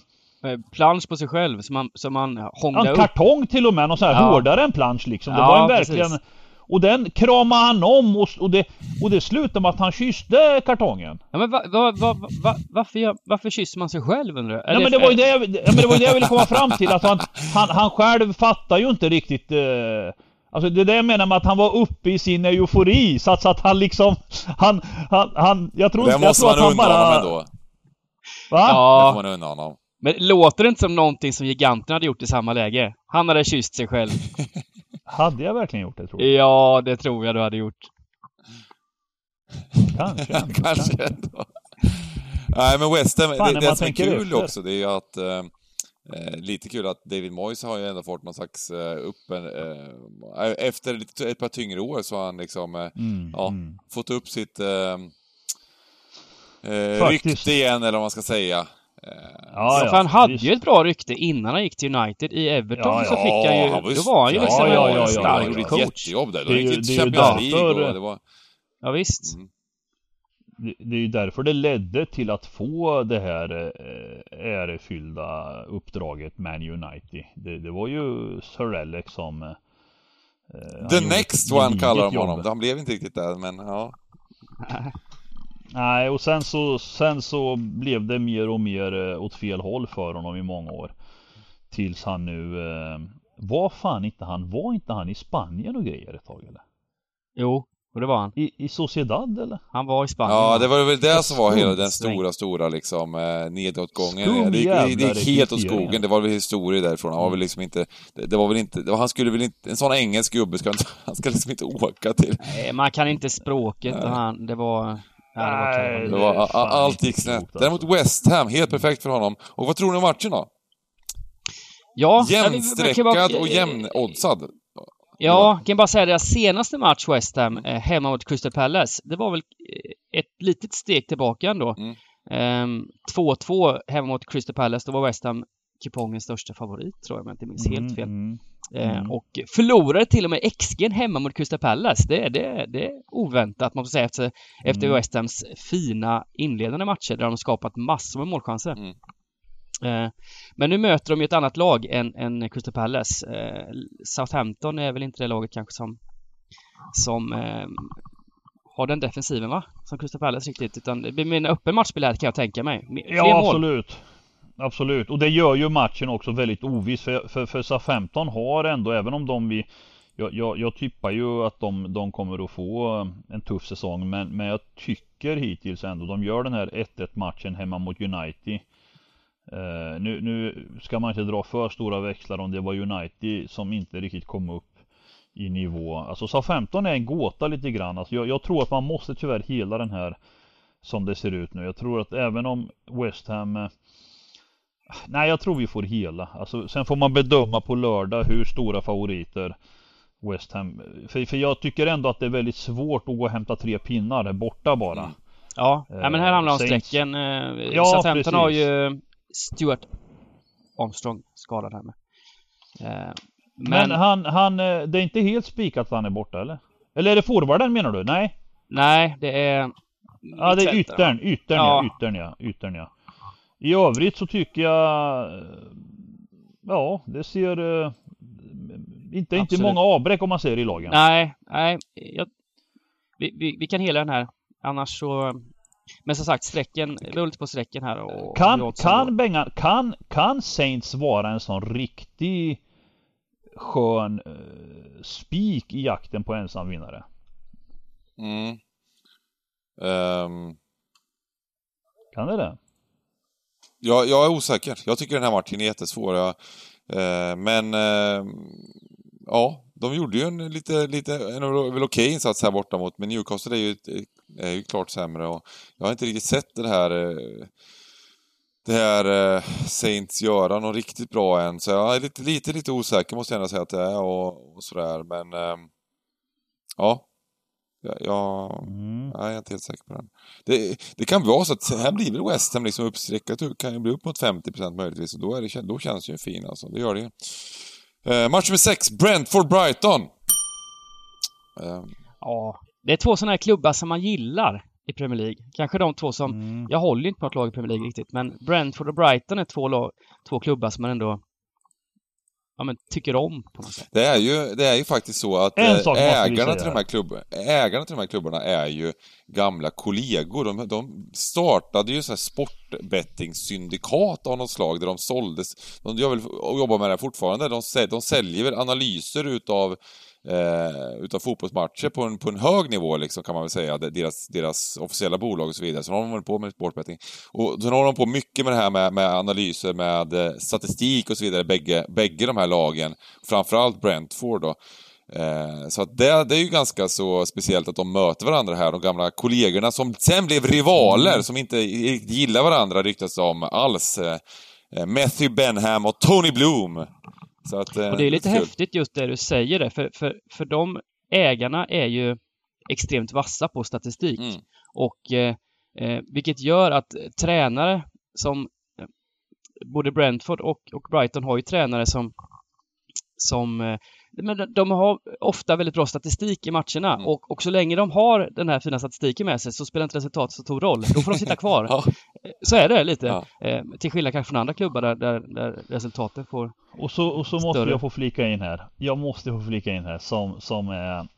plansch på sig själv som han, som han hånglade upp. En kartong till och med, någon sån här ja. hårdare än plansch liksom. Det ja, var en verkligen precis. Och den kramade han om och, och, det, och det slutade med att han kysste kartongen. Ja men va, va, va, va, varför, varför kysser man sig själv undrar jag? Ja, men det var ju det, ja, men det var det jag ville komma fram till. Att han, han, han själv fattar ju inte riktigt eh, Alltså det är det jag menar med att han var uppe i sin eufori så att, så att han liksom Han, han, han Jag tror inte, jag tror att han bara... Det måste man honom ändå. Va? Ja. Det får man unna honom. Men låter det inte som någonting som giganterna hade gjort i samma läge? Han hade kysst sig själv. hade jag verkligen gjort det tror du? Ja, det tror jag du hade gjort. Kanske. Ändå, kanske ändå. Nej men West Ham, det, det som är kul efter. också det är ju att eh, Eh, lite kul att David Moyes har ju ändå fått någon slags eh, upp en, eh, efter lite, ett par tyngre år så har han liksom eh, mm, ja, mm. fått upp sitt eh, eh rykte igen eller vad man ska säga. Eh, ja, ja, för han hade visst. ju ett bra rykte innan han gick till United. I Everton ja, så fick han ju, han var då var han ju liksom ja, en stark coach. Jättejobb där. De gick till Champions League och det var... Ja, visst. Mm det är ju därför det ledde till att få det här eh, ärefyllda uppdraget Man United. Det, det var ju Sir Alex som... Eh, The next one kallar de honom. Han blev inte riktigt där, men ja. Nej, och sen så, sen så blev det mer och mer eh, åt fel håll för honom i många år. Tills han nu... Eh, var fan inte han, var inte han i Spanien och grejer ett tag eller? Jo, och det var han. I, I Sociedad eller? Han var i Spanien. Ja, det var väl det som var hela den stora, stora liksom eh, nedåtgången. det, gick, det gick helt åt skogen. Det var väl historier därifrån. Han var väl liksom inte... Det, det var väl inte... Var, han skulle väl inte... En sån engelsk gubbe ska inte... Han ska liksom inte åka till... Nej, man kan inte språket och han... Det var... Ja, det var, Nej, det var allt gick snett. Alltså. Däremot West Ham, helt perfekt för honom. Och vad tror ni om matchen då? Ja, Jämnstreckad och jämnoddsad. Ja, kan bara säga deras senaste match West Ham eh, hemma mot Crystal Palace. Det var väl eh, ett litet steg tillbaka ändå. Mm. 2-2 ehm, hemma mot Crystal Palace. Då var West Ham kupongens största favorit tror jag om jag inte minns mm, helt fel. Mm, eh, mm. och förlorade till och med XG hemma mot Crystal Palace. Det, det, det är oväntat man får säga efter, efter mm. West Hams fina inledande matcher där de skapat massor med målchanser. Mm. Eh, men nu möter de ju ett annat lag än, än Crystal Palace. Eh, Southampton är väl inte det laget kanske som, som eh, har den defensiven va? Som Crystal Palace riktigt. Utan det blir en öppen matchspel här kan jag tänka mig. Fler ja, mål. absolut absolut. Och det gör ju matchen också väldigt oviss. För, för, för SA-15 har ändå, även om de vi jag, jag, jag tippar ju att de, de kommer att få eh, en tuff säsong men, men jag tycker hittills ändå de gör den här 1-1 matchen hemma mot United. Uh, nu, nu ska man inte dra för stora växlar om det var United som inte riktigt kom upp i nivå. Alltså SA-15 är en gåta lite grann. Alltså jag, jag, tror att man måste tyvärr hela den här som det ser ut nu. Jag tror att även om West Ham eh, Nej jag tror vi får hela. Alltså, sen får man bedöma på lördag hur stora favoriter West Ham. För, för jag tycker ändå att det är väldigt svårt att gå och hämta tre pinnar borta bara. Mm. Ja, eh, men här handlar det om Saints. strecken. Eh, ja, Southampton har ju Stuart Armstrong skadad här med. Eh, men, men, han, han, eh, det är inte helt spikat att han är borta eller? Eller är det forwarden menar du? Nej? Nej, det är... Ja, det är yttern, yttern ja. ja, yttern ja, yttern ja. I övrigt så tycker jag... Ja, det ser... Inte, inte många avbräck om man ser i lagen. Nej, nej. Jag, vi, vi, vi, kan hela den här. Annars så... Men som sagt, strecken, vi håller lite på strecken här och... Kan, kan Bengan, kan, kan Saints vara en sån riktig skön uh, spik i jakten på ensam vinnare? Mm. Um... Kan det det? Jag, jag är osäker. Jag tycker den här matchen är jättesvår. Jag, eh, men eh, ja, de gjorde ju en lite, lite, en väl okej insats här borta mot, men Newcastle är ju, är ju klart sämre och jag har inte riktigt sett det här eh, det här eh, Saints göra något riktigt bra än, så jag är lite, lite, lite osäker måste jag ändå säga att det är och, och sådär, men eh, ja. Jag, jag, mm. jag, är inte helt säker på den. Det, det kan vara så att här blir väl West Ham liksom uppstreckat, det kan ju bli upp mot 50% möjligtvis och då, är det, då känns det ju fin alltså, det gör det. Eh, match nummer 6, Brentford-Brighton. Eh. Ja, det är två sådana här klubbar som man gillar i Premier League. Kanske de två som... Mm. Jag håller inte på ett lag i Premier League riktigt, men Brentford och Brighton är två, två klubbar som man ändå ja, men, tycker om på något sätt. Det är ju, det är ju faktiskt så att ägarna till, de här klubbarna, ägarna till de här klubbarna är ju gamla kollegor. De, de startade ju så här sportbettingsyndikat av något slag där de såldes. De gör väl, och jobbar med det fortfarande. De, de säljer analyser utav eh, utav fotbollsmatcher på en, på en hög nivå liksom kan man väl säga, deras, deras officiella bolag och så vidare. Så de håller på med sportbetting. Och sen håller de på mycket med det här med, med analyser, med eh, statistik och så vidare, bägge, bägge de här lagen. Framförallt Brentford då. Eh, så att det, det är ju ganska så speciellt att de möter varandra här, de gamla kollegorna som sen blev rivaler, mm. som inte gillar varandra ryktas om alls. Eh, eh Matthew Benham och Tony Bloom. Att, och det är lite häftigt just det du säger det, för, för, för de ägarna är ju extremt vassa på statistik. Mm. Och eh, eh vilket gör att tränare som eh, både Brentford och, och Brighton har ju tränare som som eh, men de har ofta väldigt bra statistik i matcherna mm. och, och så länge de har den här fina statistiken med sig så spelar inte resultatet så stor roll. Då får de sitta kvar. ja. Så är det lite. Ja. Eh, till skillnad kanske från andra klubbar där, där, där resultatet får Och så, och så måste jag få flika in här. Jag måste få flika in här som, som är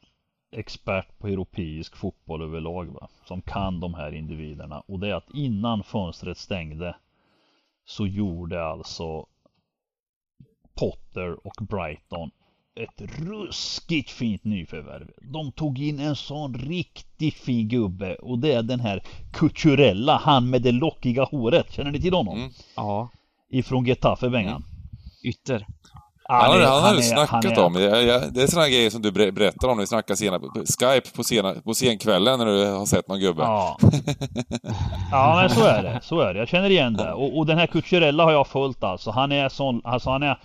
expert på europeisk fotboll överlag va? Som kan de här individerna. Och det är att innan fönstret stängde så gjorde alltså Potter och Brighton ett ruskigt fint nyförvärv. De tog in en sån riktigt fin gubbe och det är den här Cucurella, han med det lockiga håret. Känner ni till honom? Mm. Ja. Ifrån Getafe, Bengan. Mm. Ytter. Han, han, han har du snackat om. Det är sådana grejer som du berättar om när vi snackar sena, Skype på, sena, på senkvällen när du har sett någon gubbe. Ja. ja, men så är det. Så är det. Jag känner igen det. Och, och den här Cucurella har jag följt alltså. Han är sån, alltså han är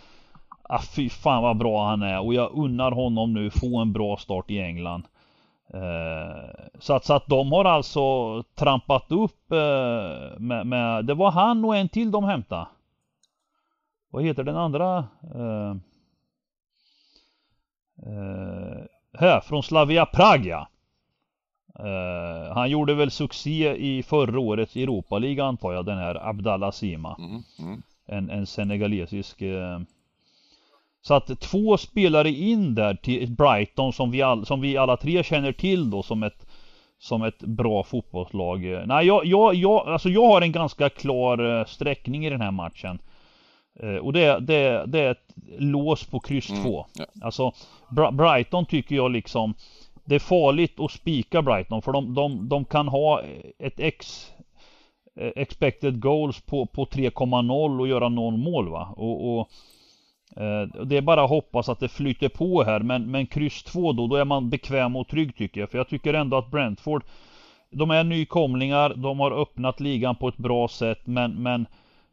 Ah, fy fan vad bra han är och jag unnar honom nu få en bra start i England. Eh, så, att, så att de har alltså trampat upp eh, med, med, Det var han och en till de hämtade. Vad heter den andra? Eh, eh här, från Slavia Prag ja. Uh, han gjorde väl succé i förra årets Europa-liga antar jag, den här Abdallah Sima. Mm, mm. En, en senegalesisk uh, så att två spelare in där till Brighton som vi, all, som vi alla tre känner till då som ett som ett bra fotbollslag. Nej, jag, jag, jag, alltså jag har en ganska klar eh, sträckning i den här matchen. Eh, och det, det, det är ett lås på kryss 2. Mm, ja. Alltså Brighton tycker jag liksom Det är farligt att spika Brighton för de, de, de kan ha ett X eh, Expected goals på, på 3,0 och göra någon mål va. Och, och Eh, det är bara att hoppas att det flyter på här men, men kryss 2 då, då är man bekväm och trygg tycker jag. För jag tycker ändå att Brentford De är nykomlingar, de har öppnat ligan på ett bra sätt men, men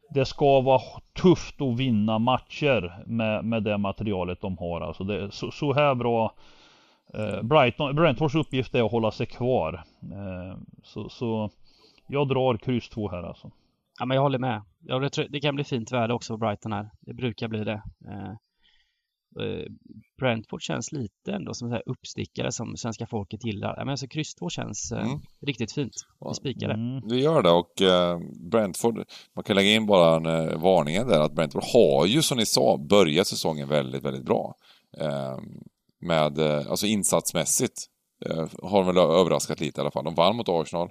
det ska vara tufft att vinna matcher med, med det materialet de har. Alltså det, så, så här bra eh, Brighton, Brentfords uppgift är att hålla sig kvar. Eh, så, så jag drar kryss 2 här alltså. Ja men jag håller med. Ja, det, det kan bli fint väder också på Brighton här. Det brukar bli det. Eh, Eh, Brentford känns lite ändå som en uppstickare som svenska folket gillar. Men alltså kryss 2 känns eh, mm. riktigt fint. Vi spikar det. Mm. Vi gör det och eh, Brentford, man kan lägga in bara en eh, varningen där att Brentford har ju som ni sa börjat säsongen väldigt, väldigt bra. Eh, med, eh, alltså insatsmässigt har de väl överraskat lite i alla fall. De vann mot Arsenal.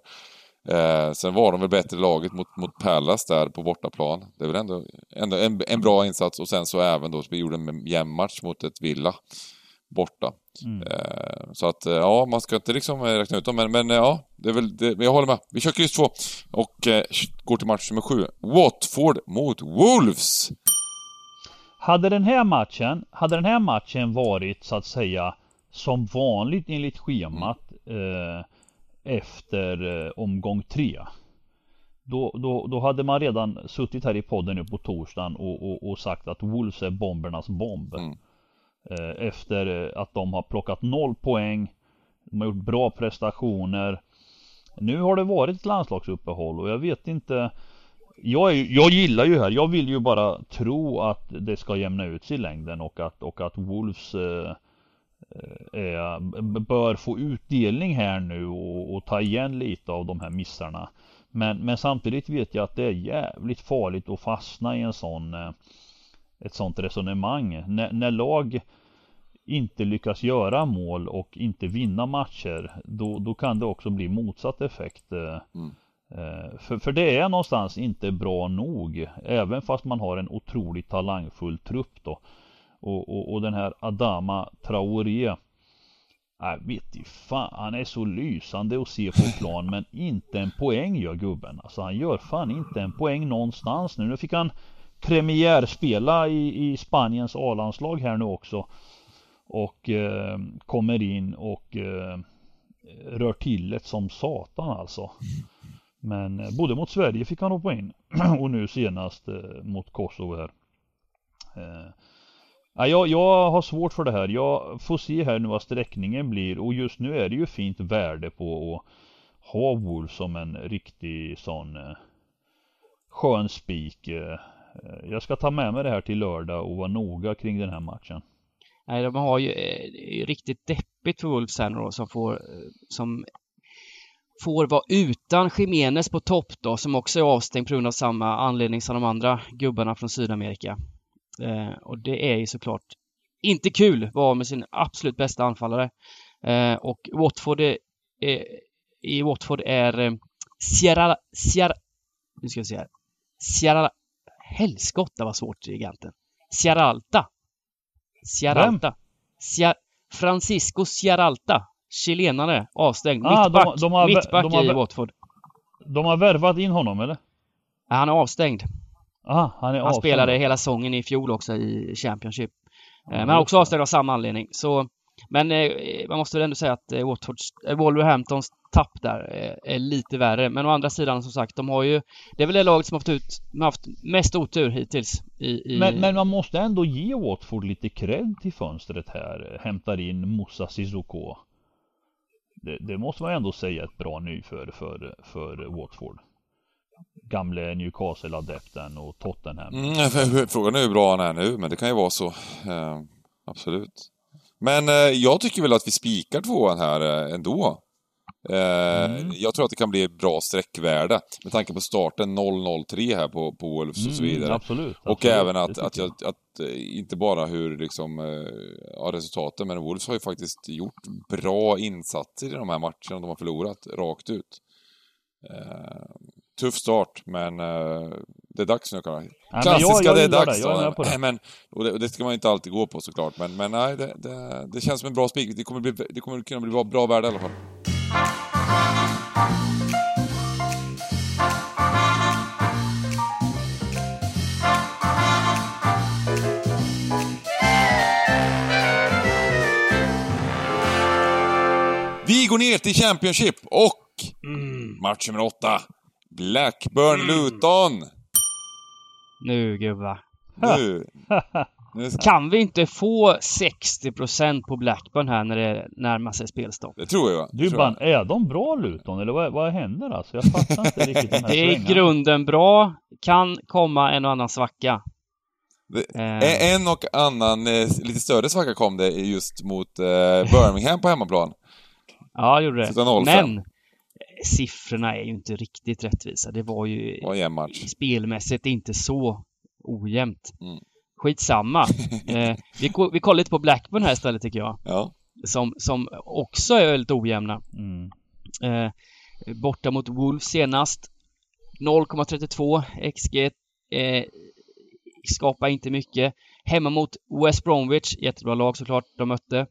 Eh, sen var de väl bättre laget mot, mot Palace där på bortaplan. Det är väl ändå, ändå en, en bra insats och sen så även då, vi gjorde en jämn match mot ett Villa borta. Mm. Eh, så att, eh, ja, man ska inte liksom räkna ut dem, men, men ja, det är väl, det, jag håller med. Vi kör kryss 2 och eh, går till match nummer 7. Watford mot Wolves! Hade den här matchen, hade den här matchen varit så att säga som vanligt enligt schemat mm. eh, efter eh, omgång tre. Då, då, då hade man redan suttit här i podden nu på torsdagen och, och, och sagt att Wolves är bombernas bomb. Mm. Eh, efter eh, att de har plockat noll poäng. De har gjort bra prestationer. Nu har det varit ett landslagsuppehåll och jag vet inte jag, är, jag gillar ju här, jag vill ju bara tro att det ska jämna ut sig i längden och att, och att Wolves eh, eh, bör få utdelning här nu och, och, ta igen lite av de här missarna. Men, men samtidigt vet jag att det är jävligt farligt att fastna i en sån eh, ett sånt resonemang. N när lag inte lyckas göra mål och inte vinna matcher då, då kan det också bli motsatt effekt. Eh, mm. Eh, för, för det är någonstans inte bra nog även fast man har en otroligt talangfull trupp då. Och, och, och den här Adama Traoré Jag vet ju fan, han är så lysande att se på plan men inte en poäng gör gubben. Alltså han gör fan inte en poäng någonstans nu. Nu fick han premiärspela i, i Spaniens A-landslag här nu också. Och eh, kommer in och eh, rör till det som satan alltså. Men eh, både mot Sverige fick han hoppa in och nu senast eh, mot Kosovo här. Eh, Ja, jag, jag har svårt för det här. Jag får se här nu vad sträckningen blir och just nu är det ju fint värde på att ha Wolf som en riktig sån eh, skön spik. Eh, jag ska ta med mig det här till lördag och vara noga kring den här matchen. Nej, de har ju eh, riktigt deppigt för Wolves här då, som får, eh, som får vara utan Jiménez på topp då, som också är avstängd på grund av samma anledning som de andra gubbarna från Sydamerika. Eh, och det är ju såklart inte kul vara med sin absolut bästa anfallare. Eh, och Watford är, är, i Watford är eh, Sierra, Sierra, nu ska vi se här. Sierra, helskotta vad svårt giganten. Sierralta. Sierralta. Sierra, Francisco Sierralta. Chilenare, avstängd. Ah, mittback, de, de har, mittback de har, i Watford. De har värvat in honom eller? Han är avstängd. Aha, han Han spelade hela säsongen i fjol också i Championship. Eh, men också avstängd av samma anledning. Så, men eh, man måste väl ändå säga att eh, Watfords, Wolverhamptons tapp där är lite värre. Men å andra sidan som sagt, de har ju... Det är väl det laget som har haft, ut, haft mest otur hittills. I, i... Men, men, man måste ändå ge Watford lite cred till fönstret här. Hämtar in Moussa Sissoko. Det, det, måste man ändå säga ett bra nyförvärv för, för Watford gamle Newcastle-adepten och Tottenham. Mm, frågan är hur bra han är nu, men det kan ju vara så. Eh, absolut. Men eh, jag tycker väl att vi spikar tvåan här eh, ändå. Eh, Mm. Jag tror att det kan bli bra sträckvärde med tanke på starten 0-0-3 här på, på Wolves och så Mm, vidare. absolut. Och absolut, även att, att, jag, att eh, inte bara hur liksom, eh, ja, resultaten, men Wolves har ju faktiskt gjort bra insatser i de här matcherna de har förlorat, rakt ut. Tuff start, men eh, det är dags nu kanske. Klassiska, jag- jag det är dags det, är det. Men, och, det, och det ska man inte alltid gå på såklart, men, men nej, det, det, känns som en bra spik. Det kommer, bli, det kommer kunna bli bra, bra värde i alla fall. Vi går ner till Championship och match nummer åtta. Blackburn-Luton. Nu gubbar. Nu. nu ska- Kan vi inte få 60% på Blackburn här när det närmar sig spelstopp? det tror jag. Du tror jag. bara, är de bra Luton eller vad, vad händer alltså? Jag fattar inte riktigt den här Det är i grunden bra. Kan komma en och annan svacka. Det- Eh, En och annan eh, lite större svacka kom det just mot eh, Birmingham på hemmaplan. ja, det gjorde det. Sluta 0-5. Men siffrorna är ju inte riktigt rättvisa. Det var ju spelmässigt inte så ojämnt. Mm. Skitsamma. eh, vi, vi kollar lite på Blackburn här istället tycker jag. Ja. Som, som också är väldigt ojämna. Mm. Eh, borta mot Wolves senast. 0,32 XG. Eh, skapar inte mycket. Hemma mot West Bromwich, jättebra lag såklart de mötte.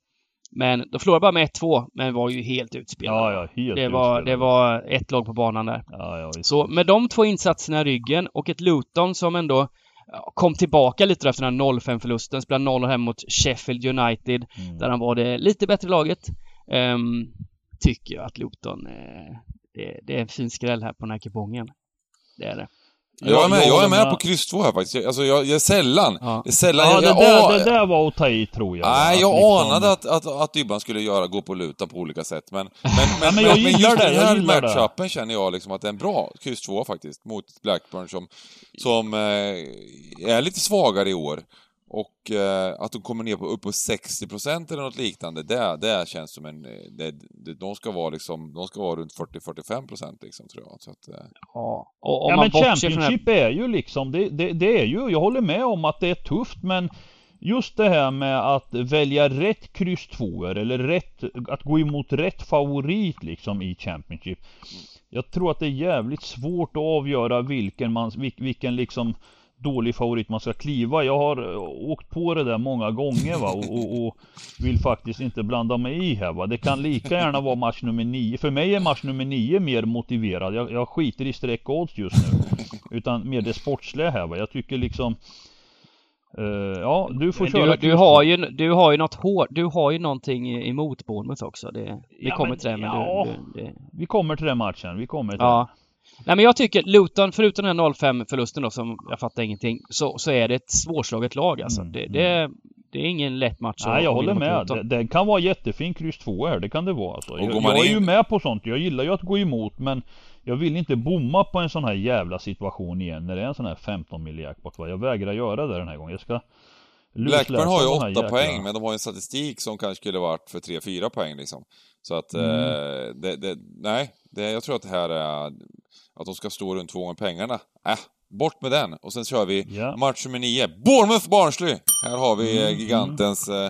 Men de förlorade bara med 1-2, men var ju helt utspelade. Ja, ja, helt det, var, utspelade. det var ett lag på banan där. Ja. Så med de två insatserna i ryggen och ett Luton som ändå kom tillbaka lite efter den här 0-5 förlusten, spelade 0 hem mot Sheffield United, Mm. där han var det lite bättre laget. ehm, tycker jag att Luton, eh, det, det är en fin skräll här på den här kupongen. Det är det. Jag är med, jag är med på kryss 2 här faktiskt. Alltså jag, jag är sällan, Ja. jag är sällan, Ja, jag, det jag, där, a- det där var att ta i tror jag. Nej, jag liksom- anade att, att, att Dybban skulle göra, gå på luta på olika sätt, men... Men, men, men jag men just det, den jag här matchupen känner jag liksom att det är en bra kryss 2 faktiskt, mot Blackburn som, som eh, är lite svagare i år. Och eh, att de kommer ner på upp på 60% eller något liknande, det, det känns som en... eh, Det, det, de ska vara liksom, de ska vara runt 40-45% liksom, tror jag. Så att, eh, Ja. Och om Ja man men den här... Championship är ju liksom, det, det, det är ju, jag håller med om att det är tufft men Just det här med att välja rätt kryss eller rätt, att gå emot rätt favorit liksom i Championship Jag tror att det är jävligt svårt att avgöra vilken man, vil- vilken liksom dålig favorit man ska kliva. Jag har eh, åkt på det där många gånger va och, och, och vill faktiskt inte blanda mig i här va. Det kan lika gärna vara match nummer 9. För mig är match nummer 9 mer motiverad. Jag, jag skiter i streck odds just nu. Utan mer det sportsliga här va. Jag tycker liksom eh, Ja, du får köra du, du, har ju, du har ju något hår, du har ju någonting emot Bournemouth också. Det, vi Ja, kommer men- till det, men ja. du, du, det, Vi kommer till den matchen. Vi kommer till Ja. Nej men jag tycker Luton, förutom den här 0-5 förlusten då som jag fattar ingenting, så, så är det ett svårslaget lag alltså. Mm, Det, det, det är ingen lätt match Nej jag håller med. Det, det kan vara jättefin kryss 2 här, det kan det vara alltså. Jag, jag är ju med på sånt. Jag gillar ju att gå emot men Jag vill inte bomma på en sån här jävla situation igen när det är en sån här 15 mil jackpot? Jag vägrar göra det den här gången. Jag ska Blackburn har ju 8 här jäkla- poäng, men de har ju en statistik som kanske skulle varit för 3-4 poäng liksom. Så att, Mm. eh, det, det, nej, det, jag tror att det här är, att de ska stå runt två gånger pengarna. Äh, bort med den! Och sen kör vi Ja. match nummer 9, Bournemouth-Barnsley! Här har vi eh, Mm, gigantens eh,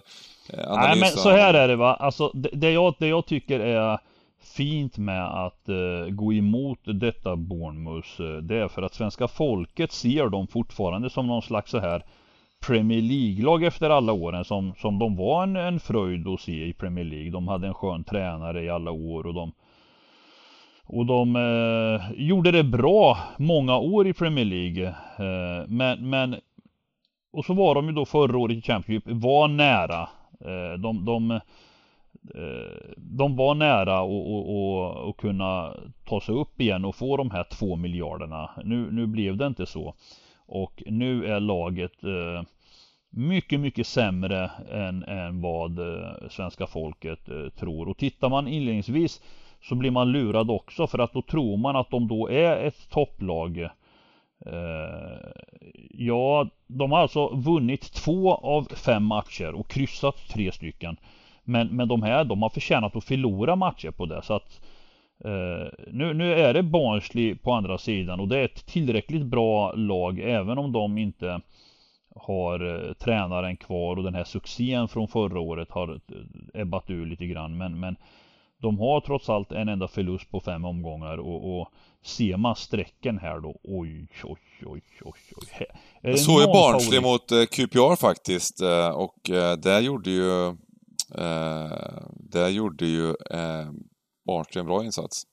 analys. Nej men så här är det va, alltså det, det, jag, det jag tycker är fint med att eh, gå emot detta Bournemouth eh, Det är för att svenska folket ser dem fortfarande som någon slags så här Premier League-lag efter alla åren som, som de var en, en fröjd att se i Premier League. De hade en skön tränare i alla år och de och de eh, gjorde det bra många år i Premier League. Eh, men, men och så var de ju då förra året i Championship, var nära. Eh, de, de, eh, de var nära att och, och, och kunna ta sig upp igen och få de här två miljarderna. Nu, nu blev det inte så. Och nu är laget eh, mycket, mycket sämre än, än vad eh, svenska folket eh, tror. Och tittar man inledningsvis så blir man lurad också för att då tror man att de då är ett topplag. Eh, ja, de har alltså vunnit två av fem matcher och kryssat tre stycken. Men, men de här, de har förtjänat att förlora matcher på det så att nu, nu är det Barnsley på andra sidan och det är ett tillräckligt bra lag även om de inte har uh, tränaren kvar och den här succén från förra året har ebbat ur lite grann men, men de har trots allt en enda förlust på fem omgångar och, och ser man strecken här då, oj, oj, oj, oj, oj. Jag såg ju Barnsley mot eh, QPR faktiskt eh, och eh, där gjorde ju där gjorde ju Barnsley en bra insats.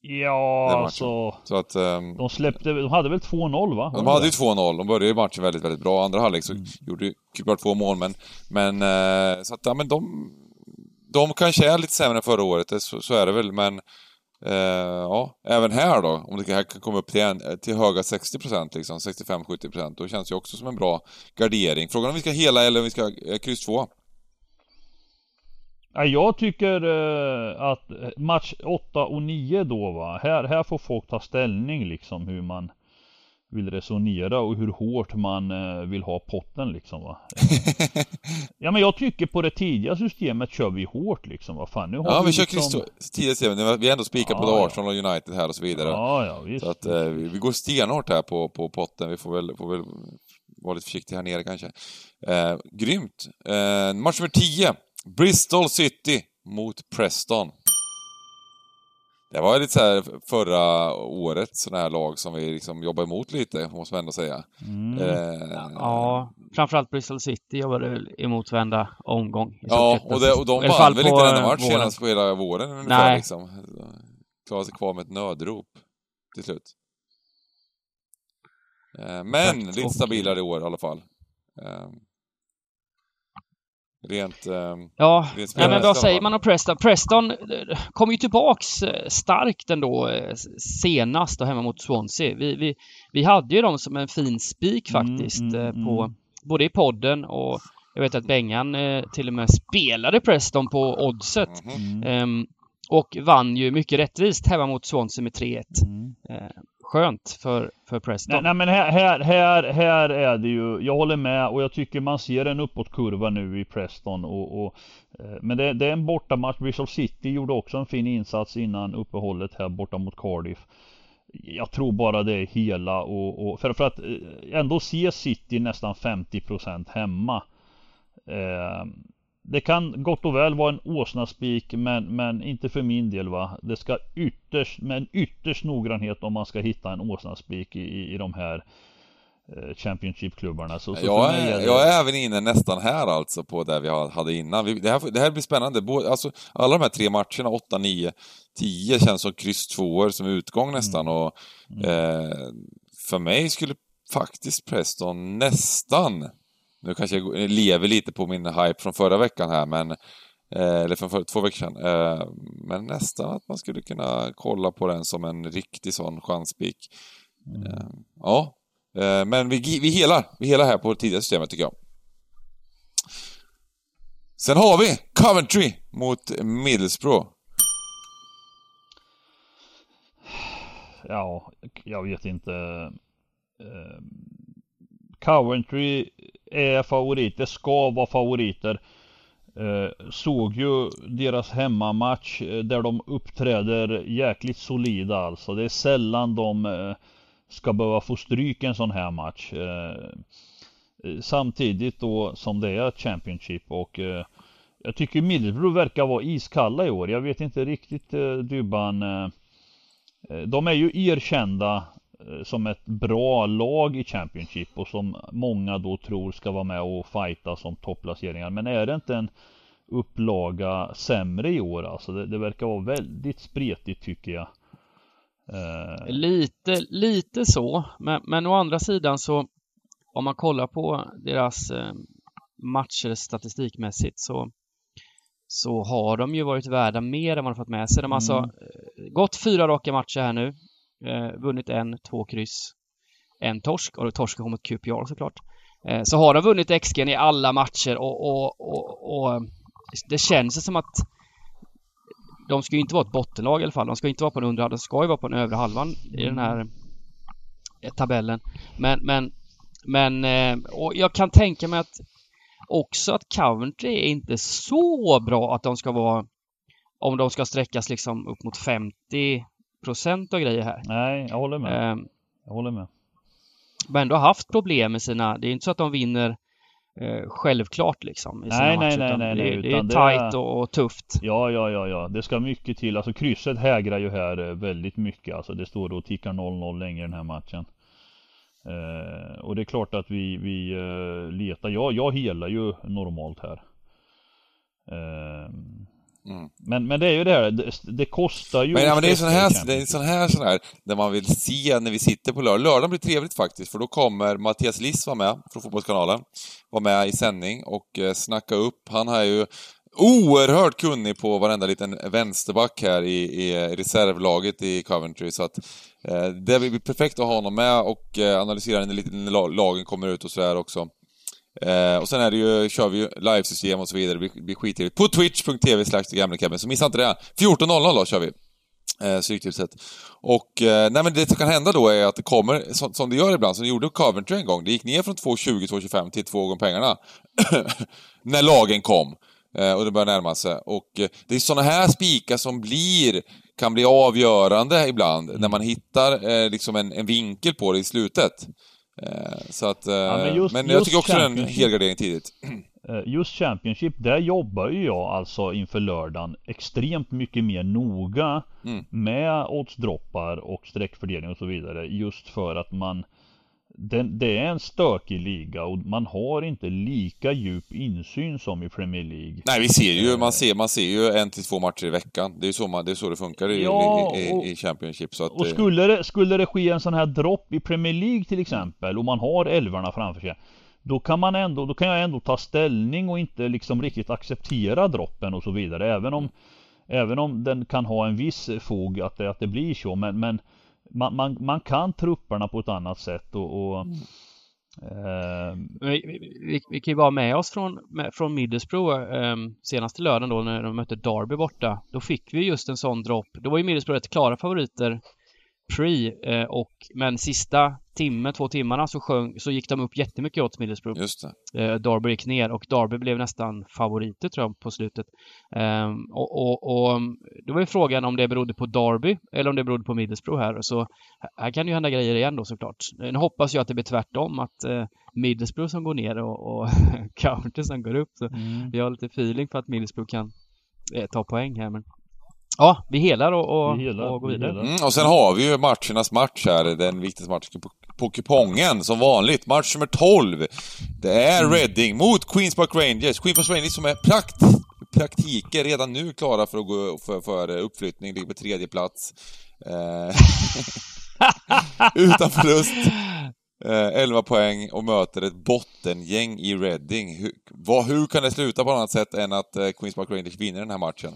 Ja, alltså. Så att, um, de släppte, de hade väl 2-0 va? De hade ju 2-0. De började ju matchen väldigt, väldigt bra. Andra halvlek så mm. gjorde ju QPR två mål, men, men så att, ja men de, de kanske är lite sämre än förra året, så, så är det väl, men Uh, ja, även här då, om det här kan komma upp till, en, till höga 60% liksom, 65-70% då känns det ju också som en bra gardering. Frågan om vi ska hela eller om vi ska uh, kryss 2? Ja, jag tycker uh, att match 8 och 9 då va, här, här får folk ta ställning liksom hur man vill resonera och hur hårt man eh, vill ha potten liksom va. ja men jag tycker på det tidiga systemet kör vi hårt liksom. Vad fan nu har Ja vi, vi kör liksom... tidiga systemet. Vi har ändå spikat ja, på Arsenal och United här och så vidare. Ja ja visst. Så att eh, vi går stenhårt här på, på potten. Vi får väl, får väl vara lite försiktiga här nere kanske. Eh, grymt. Eh, match nummer 10. Bristol City mot Preston. Det var lite så här förra året sådana här lag som vi liksom jobbade emot lite, måste man ändå säga. Mm. Eh, ja, framförallt Bristol City jobbade emot varenda omgång. Ja, och, det, och de vann väl inte denna match senast på hela våren ungefär Nej. liksom. Klarade sig kvar med ett nödrop till slut. Eh, men lite stabilare i år i alla fall. Eh, Rent... Eh, ja, rent nej, men vad säger man om Preston? Preston eh, kom ju tillbaks eh, starkt ändå eh, senast då hemma mot Swansea. Vi, vi, vi hade ju dem som en fin spik mm, faktiskt mm, mm, på mm. både i podden och jag vet att Bengan eh, till och med spelade Preston på oddset. Um, och vann ju mycket rättvist hemma mot Swansea med 3-1 skönt för, för Preston. Nej, nej men här, här, här, här är det ju, jag håller med och jag tycker man ser en uppåtkurva nu i Preston och, och eh, men det, det, är en bortamatch. Bristol City gjorde också en fin insats innan uppehållet här borta mot Cardiff. Jag tror bara det är hela och, och för, för att eh, ändå se City nästan 50% hemma. Eh, det kan gott och väl vara en åsnaspik men, men inte för min del va. Det ska ytterst, med en ytterst noggrannhet om man ska hitta en åsnaspik i, i de här eh, Championship-klubbarna. Så, så jag, är, det... jag är även inne nästan här alltså på det vi hade innan. det, här, det här blir spännande. Alltså, alla de här tre matcherna, 8, 9, 10 känns som kryss tvåor som utgång nästan. Mm. Och, mm. eh, för mig skulle faktiskt Preston nästan nu kanske jag lever lite på min hype från förra veckan här, men eh, eller från för, två veckor sedan. Eh, men nästan att man skulle kunna kolla på den som en riktig sån chanspik. Mm. Eh, ja, men vi, vi helar. Vi helar här på det tidiga systemet tycker jag. Sen har vi Coventry mot Middlesbrough. Ja, jag vet inte. Coventry är favoriter, ska vara favoriter. Eh, såg ju deras hemmamatch eh, där de uppträder jäkligt solida alltså. Det är sällan de eh, ska behöva få stryk en sån här match. Eh, eh samtidigt då som det är Championship och eh, jag tycker Middlesbrough verkar vara iskalla i år. Jag vet inte riktigt eh, Dybban. Eh, de är ju erkända som ett bra lag i Championship och som många då tror ska vara med och fighta som topplaceringar. Men är det inte en upplaga sämre i år alltså? Det, det verkar vara väldigt spretigt tycker jag. Eh... Lite, lite så. Men, men å andra sidan så om man kollar på deras eh, matcher statistikmässigt så så har de ju varit värda mer än vad de fått med sig. De har alltså, mm. alltså gått fyra raka matcher här nu. Eh, vunnit en, två kryss, en torsk och torsken har mot QPR såklart. Eh, så har de vunnit XG i alla matcher och, och, och, och eh, det känns som att de ska ju inte vara ett bottenlag i alla fall. De ska inte vara på den undre halvan. De ska ju vara på den övre halvan i den här eh, tabellen. Men, men, men eh, och jag kan tänka mig att också att Coventry är inte så bra att de ska vara om de ska sträckas liksom upp mot 50 procent och grejer här. Nej, jag håller med. Eh, jag håller med. Men ändå haft problem med sina, det är inte så att de vinner eh, självklart liksom. I sina nej, matcher, nej, nej, nej, det, nej, det är det tajt är- och, och tufft. Ja, ja, ja, ja. Det ska mycket till. Alltså krysset hägrar ju här eh, väldigt mycket. Alltså det står och tickar 0-0 länge i den här matchen. Eh, och det är klart att vi, vi eh, letar. Jag, jag helar ju normalt här. Eh, Mm. men, men det är ju det här. Det, det kostar ju. Men, ja, men det är sån här, det är sån här, sån här, där man vill se när vi sitter på lördag. Lördagen blir trevligt faktiskt, för då kommer Mattias Liss vara med från Fotbollskanalen. Var med i sändning och eh, snacka upp. Han är ju oerhört kunnig på varenda liten vänsterback här i, i reservlaget i Coventry, så att eh, det blir perfekt att ha honom med och eh, analysera när lagen kommer ut och sådär också. Eh, och sen är det ju, kör vi ju livesystem och så vidare, det blir, blir skittrevligt. På twitch.tv slash så missa inte det. 14.00 då kör vi. Eh, Stryktipset. Och, eh, nej men det som kan hända då är att det kommer, som, som det gör ibland, som det gjorde Coventry en gång, det gick ner från 2.20, 2.25 till två gånger pengarna. när lagen kom. Eh, och det börjar närma sig. Och eh, det är sådana här spikar som blir, kan bli avgörande ibland, när man hittar eh, liksom en, en vinkel på det i slutet. Eh, så att, eh, men men, just- jag just tycker också det är en helgardering tidigt. Eh, Just Championship, där jobbar ju jag alltså inför lördagen extremt mycket mer noga Mm. med oddsdroppar och streckfördelning och så vidare. Just för att man det, det är en stökig liga och man har inte lika djup insyn som i Premier League. Nej, vi ser ju, man ser, man ser ju en till två matcher i veckan. Det är ju så, man, det, är så det funkar i, Ja, i, i, i Championship. Så att, Och eh, skulle det, skulle det ske en sån här dropp i Premier League till exempel och man har älvarna framför sig då kan man ändå, då kan jag ändå ta ställning och inte liksom riktigt acceptera droppen och så vidare även om Även om den kan ha en viss fog att det, att det blir så men, men man, man, man kan trupperna på ett annat sätt och, och eh, Vi, vi, vi, vi kan ju vara med oss från, med, från Middlesbrough eh, senaste lördagen då när de mötte Derby borta. Då fick vi just en sån dropp. Då var ju Middlesbrough rätt klara favoriter pre eh, och men sista timme, två timmarna så, sjöng, så gick de upp jättemycket åt Middlesbrough. Just det. Eh, Derby gick ner och Derby blev nästan favoriter tror jag på slutet. Ehm, och, och, och då var ju frågan om det berodde på Derby eller om det berodde på Middlesbrough här. Så här kan ju hända grejer igen då såklart. Nu hoppas jag att det blir tvärtom, att eh, Middlesbrough som går ner och, och County som går upp. Så mm. vi har lite feeling för att Middlesbrough kan eh, ta poäng här. Men ja, vi helar och, och, Vi helar, och går vi vidare. helar. Mm, och sen har vi ju matchernas match här, den viktigaste matchen på, på kupongen, som vanligt. Match nummer 12. Det är Mm. Reading mot Queens Park Rangers. Queens Park Rangers som är prakt, praktiker redan nu klara för att gå för, för uppflyttning, ligger på tredje plats. Eh, utan förlust. Eh, 11 poäng och möter ett bottengäng i Reading. Hur, vad, hur kan det sluta på annat sätt än att eh, Queens Park Rangers vinner den här matchen?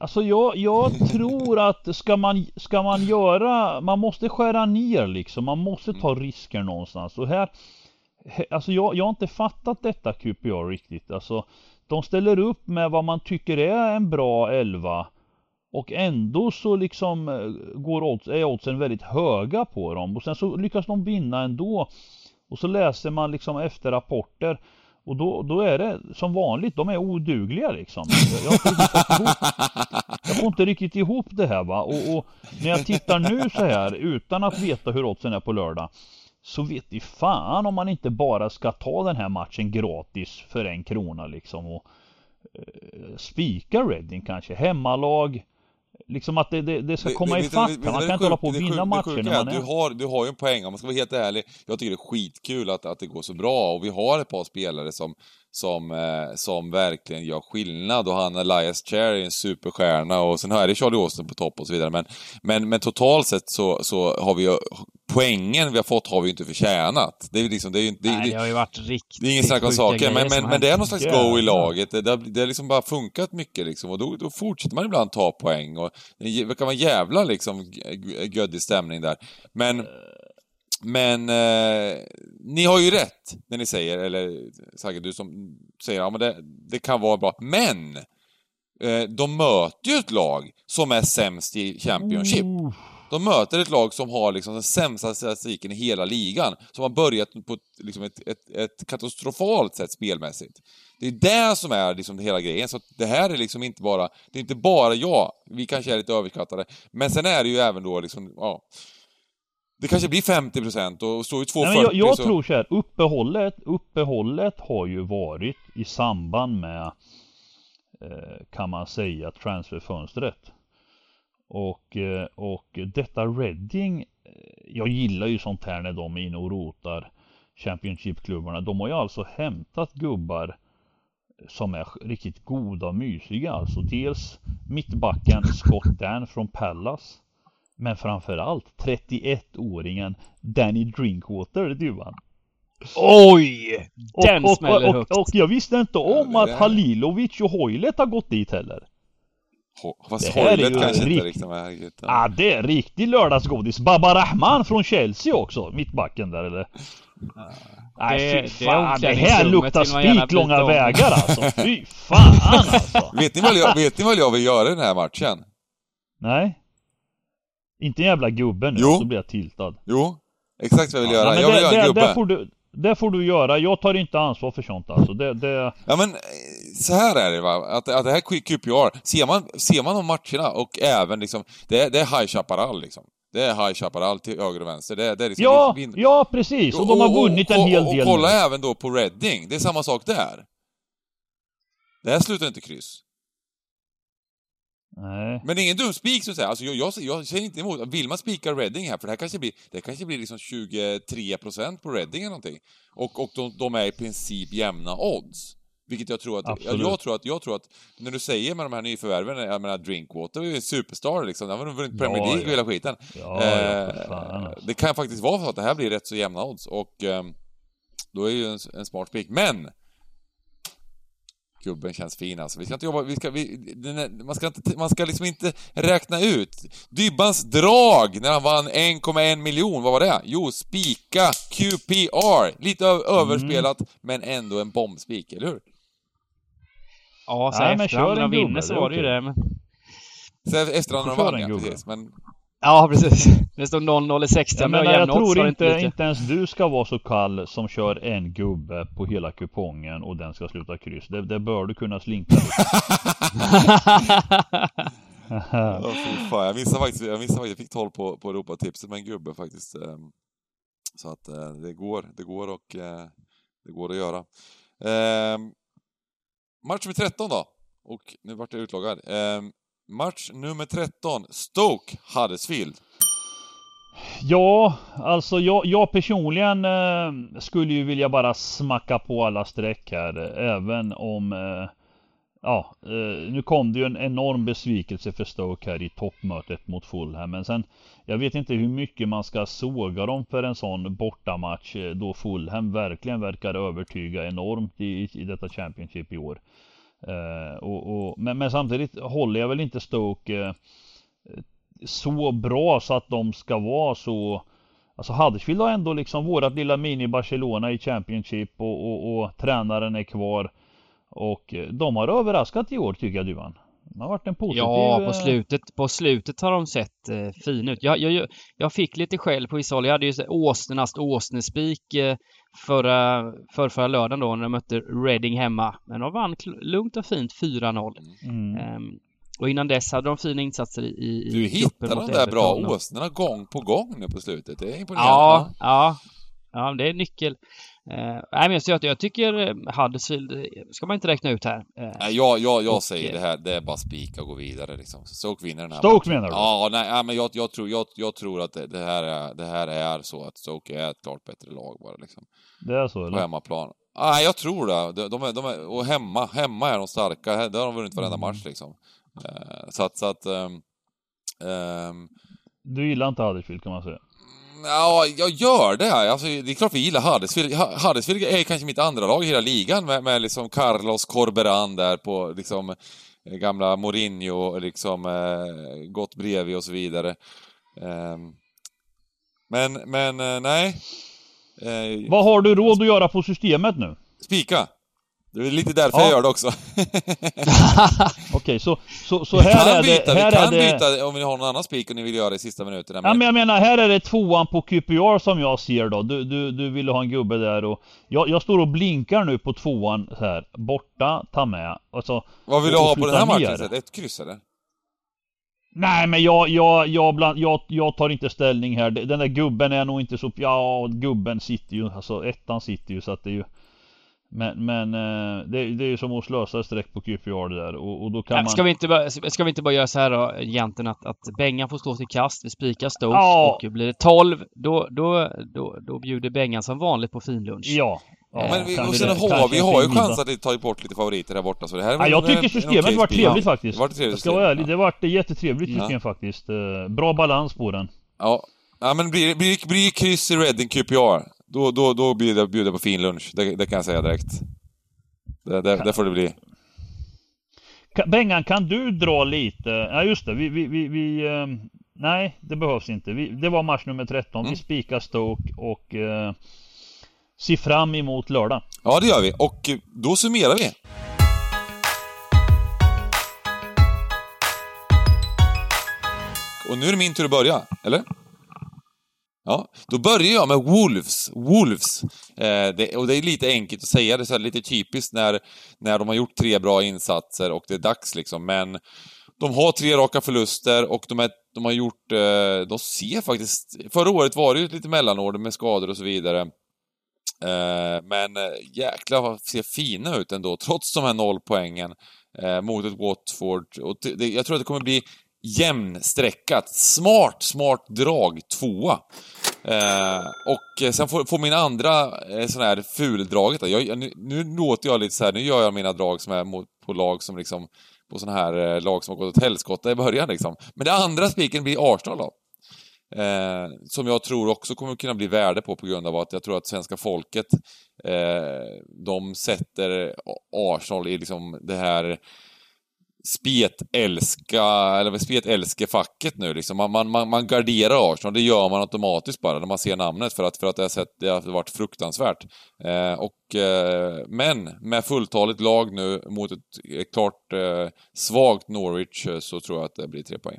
Alltså jag, jag tror att ska man, ska man göra, man måste skära ner liksom, man måste ta risker någonstans. Och här, alltså jag, jag har inte fattat detta QPR riktigt. Alltså, de ställer upp med vad man tycker är en bra elva och ändå så liksom eh, går odds, är oddsen väldigt höga på dem och sen så lyckas de vinna ändå. Och så läser man liksom efter rapporter och då, då är det som vanligt, de är odugliga liksom. Jag, jag, får inte ihop, jag får inte riktigt ihop det här va. Och, och när jag tittar nu så här utan att veta hur oddsen är på lördag. Så vet i fan om man inte bara ska ta den här matchen gratis för en krona liksom. Och eh, spika Reading kanske, hemmalag. Liksom att det, det, det ska komma ifatt. Man kan inte hålla på och vinna matcher när är man är... Du har, du har ju en poäng, om man ska vara helt ärlig. Jag tycker det är skitkul att, att det går så bra och vi har ett par spelare som, som, eh, som verkligen gör skillnad och han Elias Cher är en superstjärna och sen är det Charlie Austin på topp och så vidare. Men, men, men totalt sett så, så har vi ju, poängen vi har fått har vi ju inte förtjänat. Det är liksom, det är ju det, Nej, det, har ju varit riktigt det är ingen snack om saken, men, men, men det är någon slags go i laget. Det, det, har, det har liksom bara funkat mycket liksom och då, då fortsätter man ibland ta poäng och det kan vara jävla liksom göddig stämning där. Men, men eh, ni har ju rätt när ni säger, eller säkert du som säger, ja men det, det kan vara bra. Men! Eh, de möter ju ett lag som är sämst i Championship. Oh, De möter ett lag som har liksom den sämsta statistiken i hela ligan. Som har börjat på ett, liksom ett, ett, ett katastrofalt sätt spelmässigt. Det är det som är liksom hela grejen. Så det här är liksom inte bara, det är inte bara jag, vi kanske är lite överskattade, men sen är det ju även då liksom, ja, det kanske blir 50% och står ju 2,40 Nej, jag, jag så... tror så här, uppehållet, uppehållet har ju varit i samband med eh, kan man säga transferfönstret. Och, eh, och detta Reading, eh, jag gillar ju sånt här när de är inne och rotar Championship-klubbarna. De har ju alltså hämtat gubbar som är riktigt goda och mysiga. Alltså dels mittbacken Scott Dan från Pallas. Men framförallt 31-åringen Danny Drinkwater, duvan. Oj! Den och, och, smäller och, högt. och, och jag visste inte om Ja, det att Halilovic och Hoylet har gått dit heller. Ho- Fast Det här är Hoylet kanske inte rikt- riktigt med. Ja ah, det är riktig lördagsgodis. Baba Rahman från Chelsea också, mittbacken där eller? Nej Det- fy det fan, det, här omklädningsrummet luktar spiklånga om. vägar alltså. Fy fan alltså. Vet ni, vad jag, vet ni vad jag vill göra i den här matchen? Nej. Inte en jävla gubbe nu, Jo. så blir jag tiltad. Jo, exakt vad jag vill göra. jag vill det, göra en gubbe. det, får du, det får du göra. Jag tar inte ansvar för sånt alltså. Det, det, Ja men, eh, så här är det va, att, att det här QPR, ser man, ser man de matcherna och även liksom, det, det är High Chaparral liksom. Det är High Chaparral till höger och vänster. Det, det är liksom, ja, vin- ja precis. Och de har vunnit en och, hel och, del Och kolla nu. även då på Reading, det är samma sak där. Det här slutar inte kryss. Nej. Men det är ingen dum spik så att säga. Alltså jag, jag, jag säger inte emot. Vill man spika Reading här, för det här kanske blir, det kanske blir liksom 23% på Reading eller någonting. Och, och de, de är i princip jämna odds. Vilket jag tror att, Absolut. jag tror att, jag tror att, när du säger med de här nyförvärven, jag menar Drinkwater är ju en superstar liksom, han har vunnit Premier Ja, League och ja. hela skiten. Ja, ja, Eh, alltså. det kan faktiskt vara så att det här blir rätt så jämna odds och ehm, då är ju en, en smart spik. Men! Gubben känns fin alltså. Vi ska inte jobba, vi ska, vi, är, man, ska inte, man ska liksom inte räkna ut. Dybbans drag när han vann 1,1 miljon, vad var det? Jo, spika QPR. Lite ö- Mm. överspelat, men ändå en bombspik, eller hur? Ja, så Nej, men efterhand kör när en de gubbe, vinner så var det ju det. Men... Så efter han får har köra vann, ja, precis. Men Ja, precis. Det står 0-0 i 60 Jag men jag odds tror inte, lika. inte ens du ska vara så kall som kör en gubbe på hela kupongen och den ska sluta kryss. Det, det bör du kunna slinka lite. Ja, fy fan. Jag missade faktiskt, jag missade faktiskt, jag fick 12 på, på Europatipset med en gubbe faktiskt. ehm. Så att eh, det går, det går och eh, det går att göra. Ehm, Match nummer 13 då. Och nu vart jag utloggad. Match nummer 13, Stoke Huddersfield. Ja, alltså jag, jag personligen eh, skulle ju vilja bara smacka på alla streck här. Även om eh, Ja, eh, nu kom det ju en enorm besvikelse för Stoke här i toppmötet mot Fulham. Men sen Jag vet inte hur mycket man ska såga dem för en sån bortamatch eh, då Fulham verkligen verkar övertyga enormt i, i detta Championship i år. Eh, och, och, men, men samtidigt håller jag väl inte Stoke eh, så bra så att de ska vara så Alltså Huddersfield har ändå liksom vårat lilla mini-Barcelona i Championship och, och, och tränaren är kvar. Och eh, de har överraskat i år tycker jag Duvan. De har varit en positiv... Ja, på eh, slutet, på slutet har de sett eh, fin ut. Jag, jag, jag fick lite skäll på vissa håll. Jag hade ju Åsnernas Åsnespik eh, förra, för förra lördagen då när de mötte Reading hemma. Men de vann lugnt och fint 4-0. Mm. Ehm, och innan dess hade de fina insatser i, i Du hittar de där bra åsnorna gång på gång nu på slutet. Det är imponerande. Ja, ja. Ja, det är nyckel. Eh, nej, men jag, jag tycker eh, Huddersfield eh, ska man inte räkna ut här. Eh, Nej, jag, jag, jag Och, säger eh, det här, det är bara spika och gå vidare liksom. Stoke vinner den här Stoke matchen. menar du? Ja, nej, ja, men jag, jag, tror, jag, jag tror att det, det, här är, det här är så att Stoke är ett klart bättre lag bara liksom. Det är så På eller? hemmaplan. Nej, jag tror det. De, de, är, de är, och hemma, hemma är de starka. Där har de vunnit varenda Mm. match liksom. Eh, så att, så att... ehm, ehm, Du gillar inte Huddersfield kan man säga. Ja, jag gör det. Alltså, det är klart vi gillar Huddersfield. Huddersfield är kanske mitt andra lag i hela ligan med, med liksom Carlos Corberan där på liksom eh, gamla Mourinho liksom eh, gått bredvid och så vidare. Ehm, men, men eh, nej. Eh, Vad har du råd att göra på systemet nu? spika. Det är lite därför ja. jag gör det också. Okej, okay, så, så, så här är byta, det... Här vi kan är det... byta om ni har någon annan spik och ni vill göra det i sista minuten. Ja, men jag menar, här är det tvåan på QPR som jag ser då. Du, du, du ville ha en gubbe där och... Jag, jag står och blinkar nu på tvåan här. Borta, ta med. Alltså, Vad vill du ha på den här matchen? Ett kryss eller? Nej men jag, jag, jag, bland, jag, jag tar inte ställning här. Den där gubben är nog inte så... Ja, gubben sitter ju. Alltså ettan sitter ju så att det är ju... Men, men eh, det, det är ju som att slösa streck på QPR det där och, och då kan ja, man... Ska vi, inte bara, ska vi inte bara göra så här då egentligen att, att Bengan får stå till kast, vi spikar Stoke ja. och blir det 12 då, då, då, då bjuder Bengan som vanligt på finlunch. Ja. Ja, men vi, och sen har vi har ju chans att ta bort lite favoriter där borta så det här ja, Jag tycker systemet okay var trevligt faktiskt. Det var trevligt ska vara ärlig, det var ett jättetrevligt system ja. faktiskt. Eh, bra balans på den. Ja. Ja men blir, blir, blir kryss i Reading QPR då, då, då bjuder jag, bjuder på fin lunch. Det, det, kan jag säga direkt. Det, det, det får det bli. Bengan, kan du dra lite? Ja just det, vi, vi, vi, vi eh, Nej, det behövs inte. Vi, det var match nummer 13. Mm. Vi spikar Stoke och eh, ser fram emot lördag. Ja, det gör vi. Och då summerar vi. Och nu är det min tur att börja, eller? Ja, då börjar jag med Wolves. Wolves. Eh, det, och det är lite enkelt att säga, det är så lite typiskt när, när de har gjort tre bra insatser och det är dags liksom, men de har tre raka förluster och de, är, de har gjort, eh, de ser faktiskt, förra året var det ju lite mellanår med skador och så vidare. Eh, men eh, jäklar vad ser fina ut ändå, trots de här noll poängen eh, mot ett Watford. Och det, jag tror att det kommer bli jämnstreckat. Smart, smart drag, tvåa. Eh, och eh, sen får, får min andra eh, sån här fuldraget jag, nu, nu låter jag lite så här, nu gör jag mina drag som är mot, på lag som liksom, på sån här eh, lag som har gått åt helskotta i början liksom. Men det andra spiken blir Arsenal då. Eh, som jag tror också kommer kunna bli värde på på grund av att jag tror att svenska folket eh, de sätter Arsenal i liksom det här spetälska, eller spetälskefacket nu liksom. Man, man, man garderar Arsenal, det gör man automatiskt bara när man ser namnet för att, för att det, har sett, det har varit fruktansvärt. Eh, och, eh, men med fulltaligt lag nu mot ett, ett klart eh, svagt Norwich eh, så tror jag att det blir tre poäng.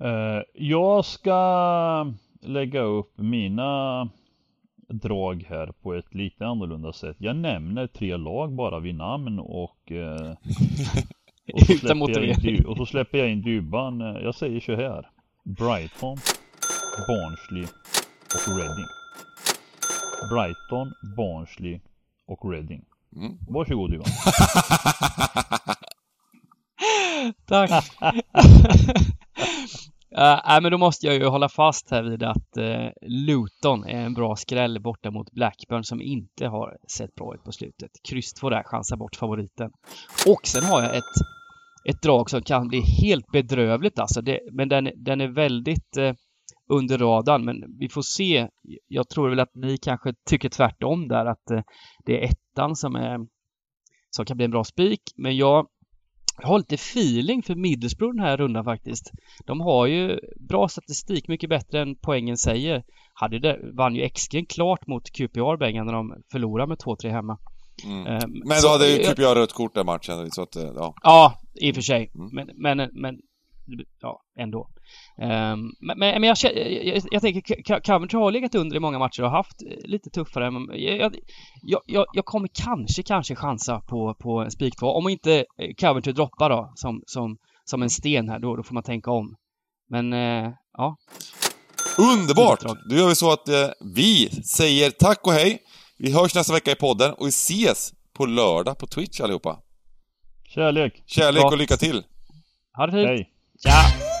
Eh, jag ska lägga upp mina drag här på ett lite annorlunda sätt. Jag nämner tre lag bara vid namn och, eh, och, så, släpper jag in, och så släpper jag in Dybban. Jag säger så här. Brighton, Barnsley och Reading. Brighton, Barnsley och Reading. Mm. Varsågod Dybban. Tack. Uh, men då måste jag ju hålla fast här vid att uh, Luton är en bra skräll borta mot Blackburn som inte har sett bra ut på slutet. Kryss 2 där, chansar bort favoriten. Och sen har jag ett, ett drag som kan bli helt bedrövligt alltså. Det, men den, den är väldigt uh, under radarn. Men vi får se. Jag tror väl att ni kanske tycker tvärtom där att uh, det är ettan som är som kan bli en bra spik. Men jag jag har lite feeling för Middlesbrough den här rundan faktiskt. De har ju bra statistik, mycket bättre än poängen säger. Hade det, vann ju XG klart mot QPR bängen när de förlorade med 2-3 hemma. Mm. Um, men då hade ju QPR rött kort den matchen, så att, ja. Ja, i och för sig. Mm. Men, men, men, ja, ändå. Um, men, men jag, jag, jag tänker, Coventry har legat under i många matcher och haft lite tuffare. Jag, jag, jag kommer kanske, kanske chansa på, på en spik 2. Om inte Coventry droppar då, som, som, som en sten här, då, då får man tänka om. Men, uh, ja. Underbart! Då gör vi så att uh, vi säger tack och hej. Vi hörs nästa vecka i podden och vi ses på lördag på Twitch allihopa. Kärlek! Kärlek och lycka till! Ha det fint! Hej! Ciao.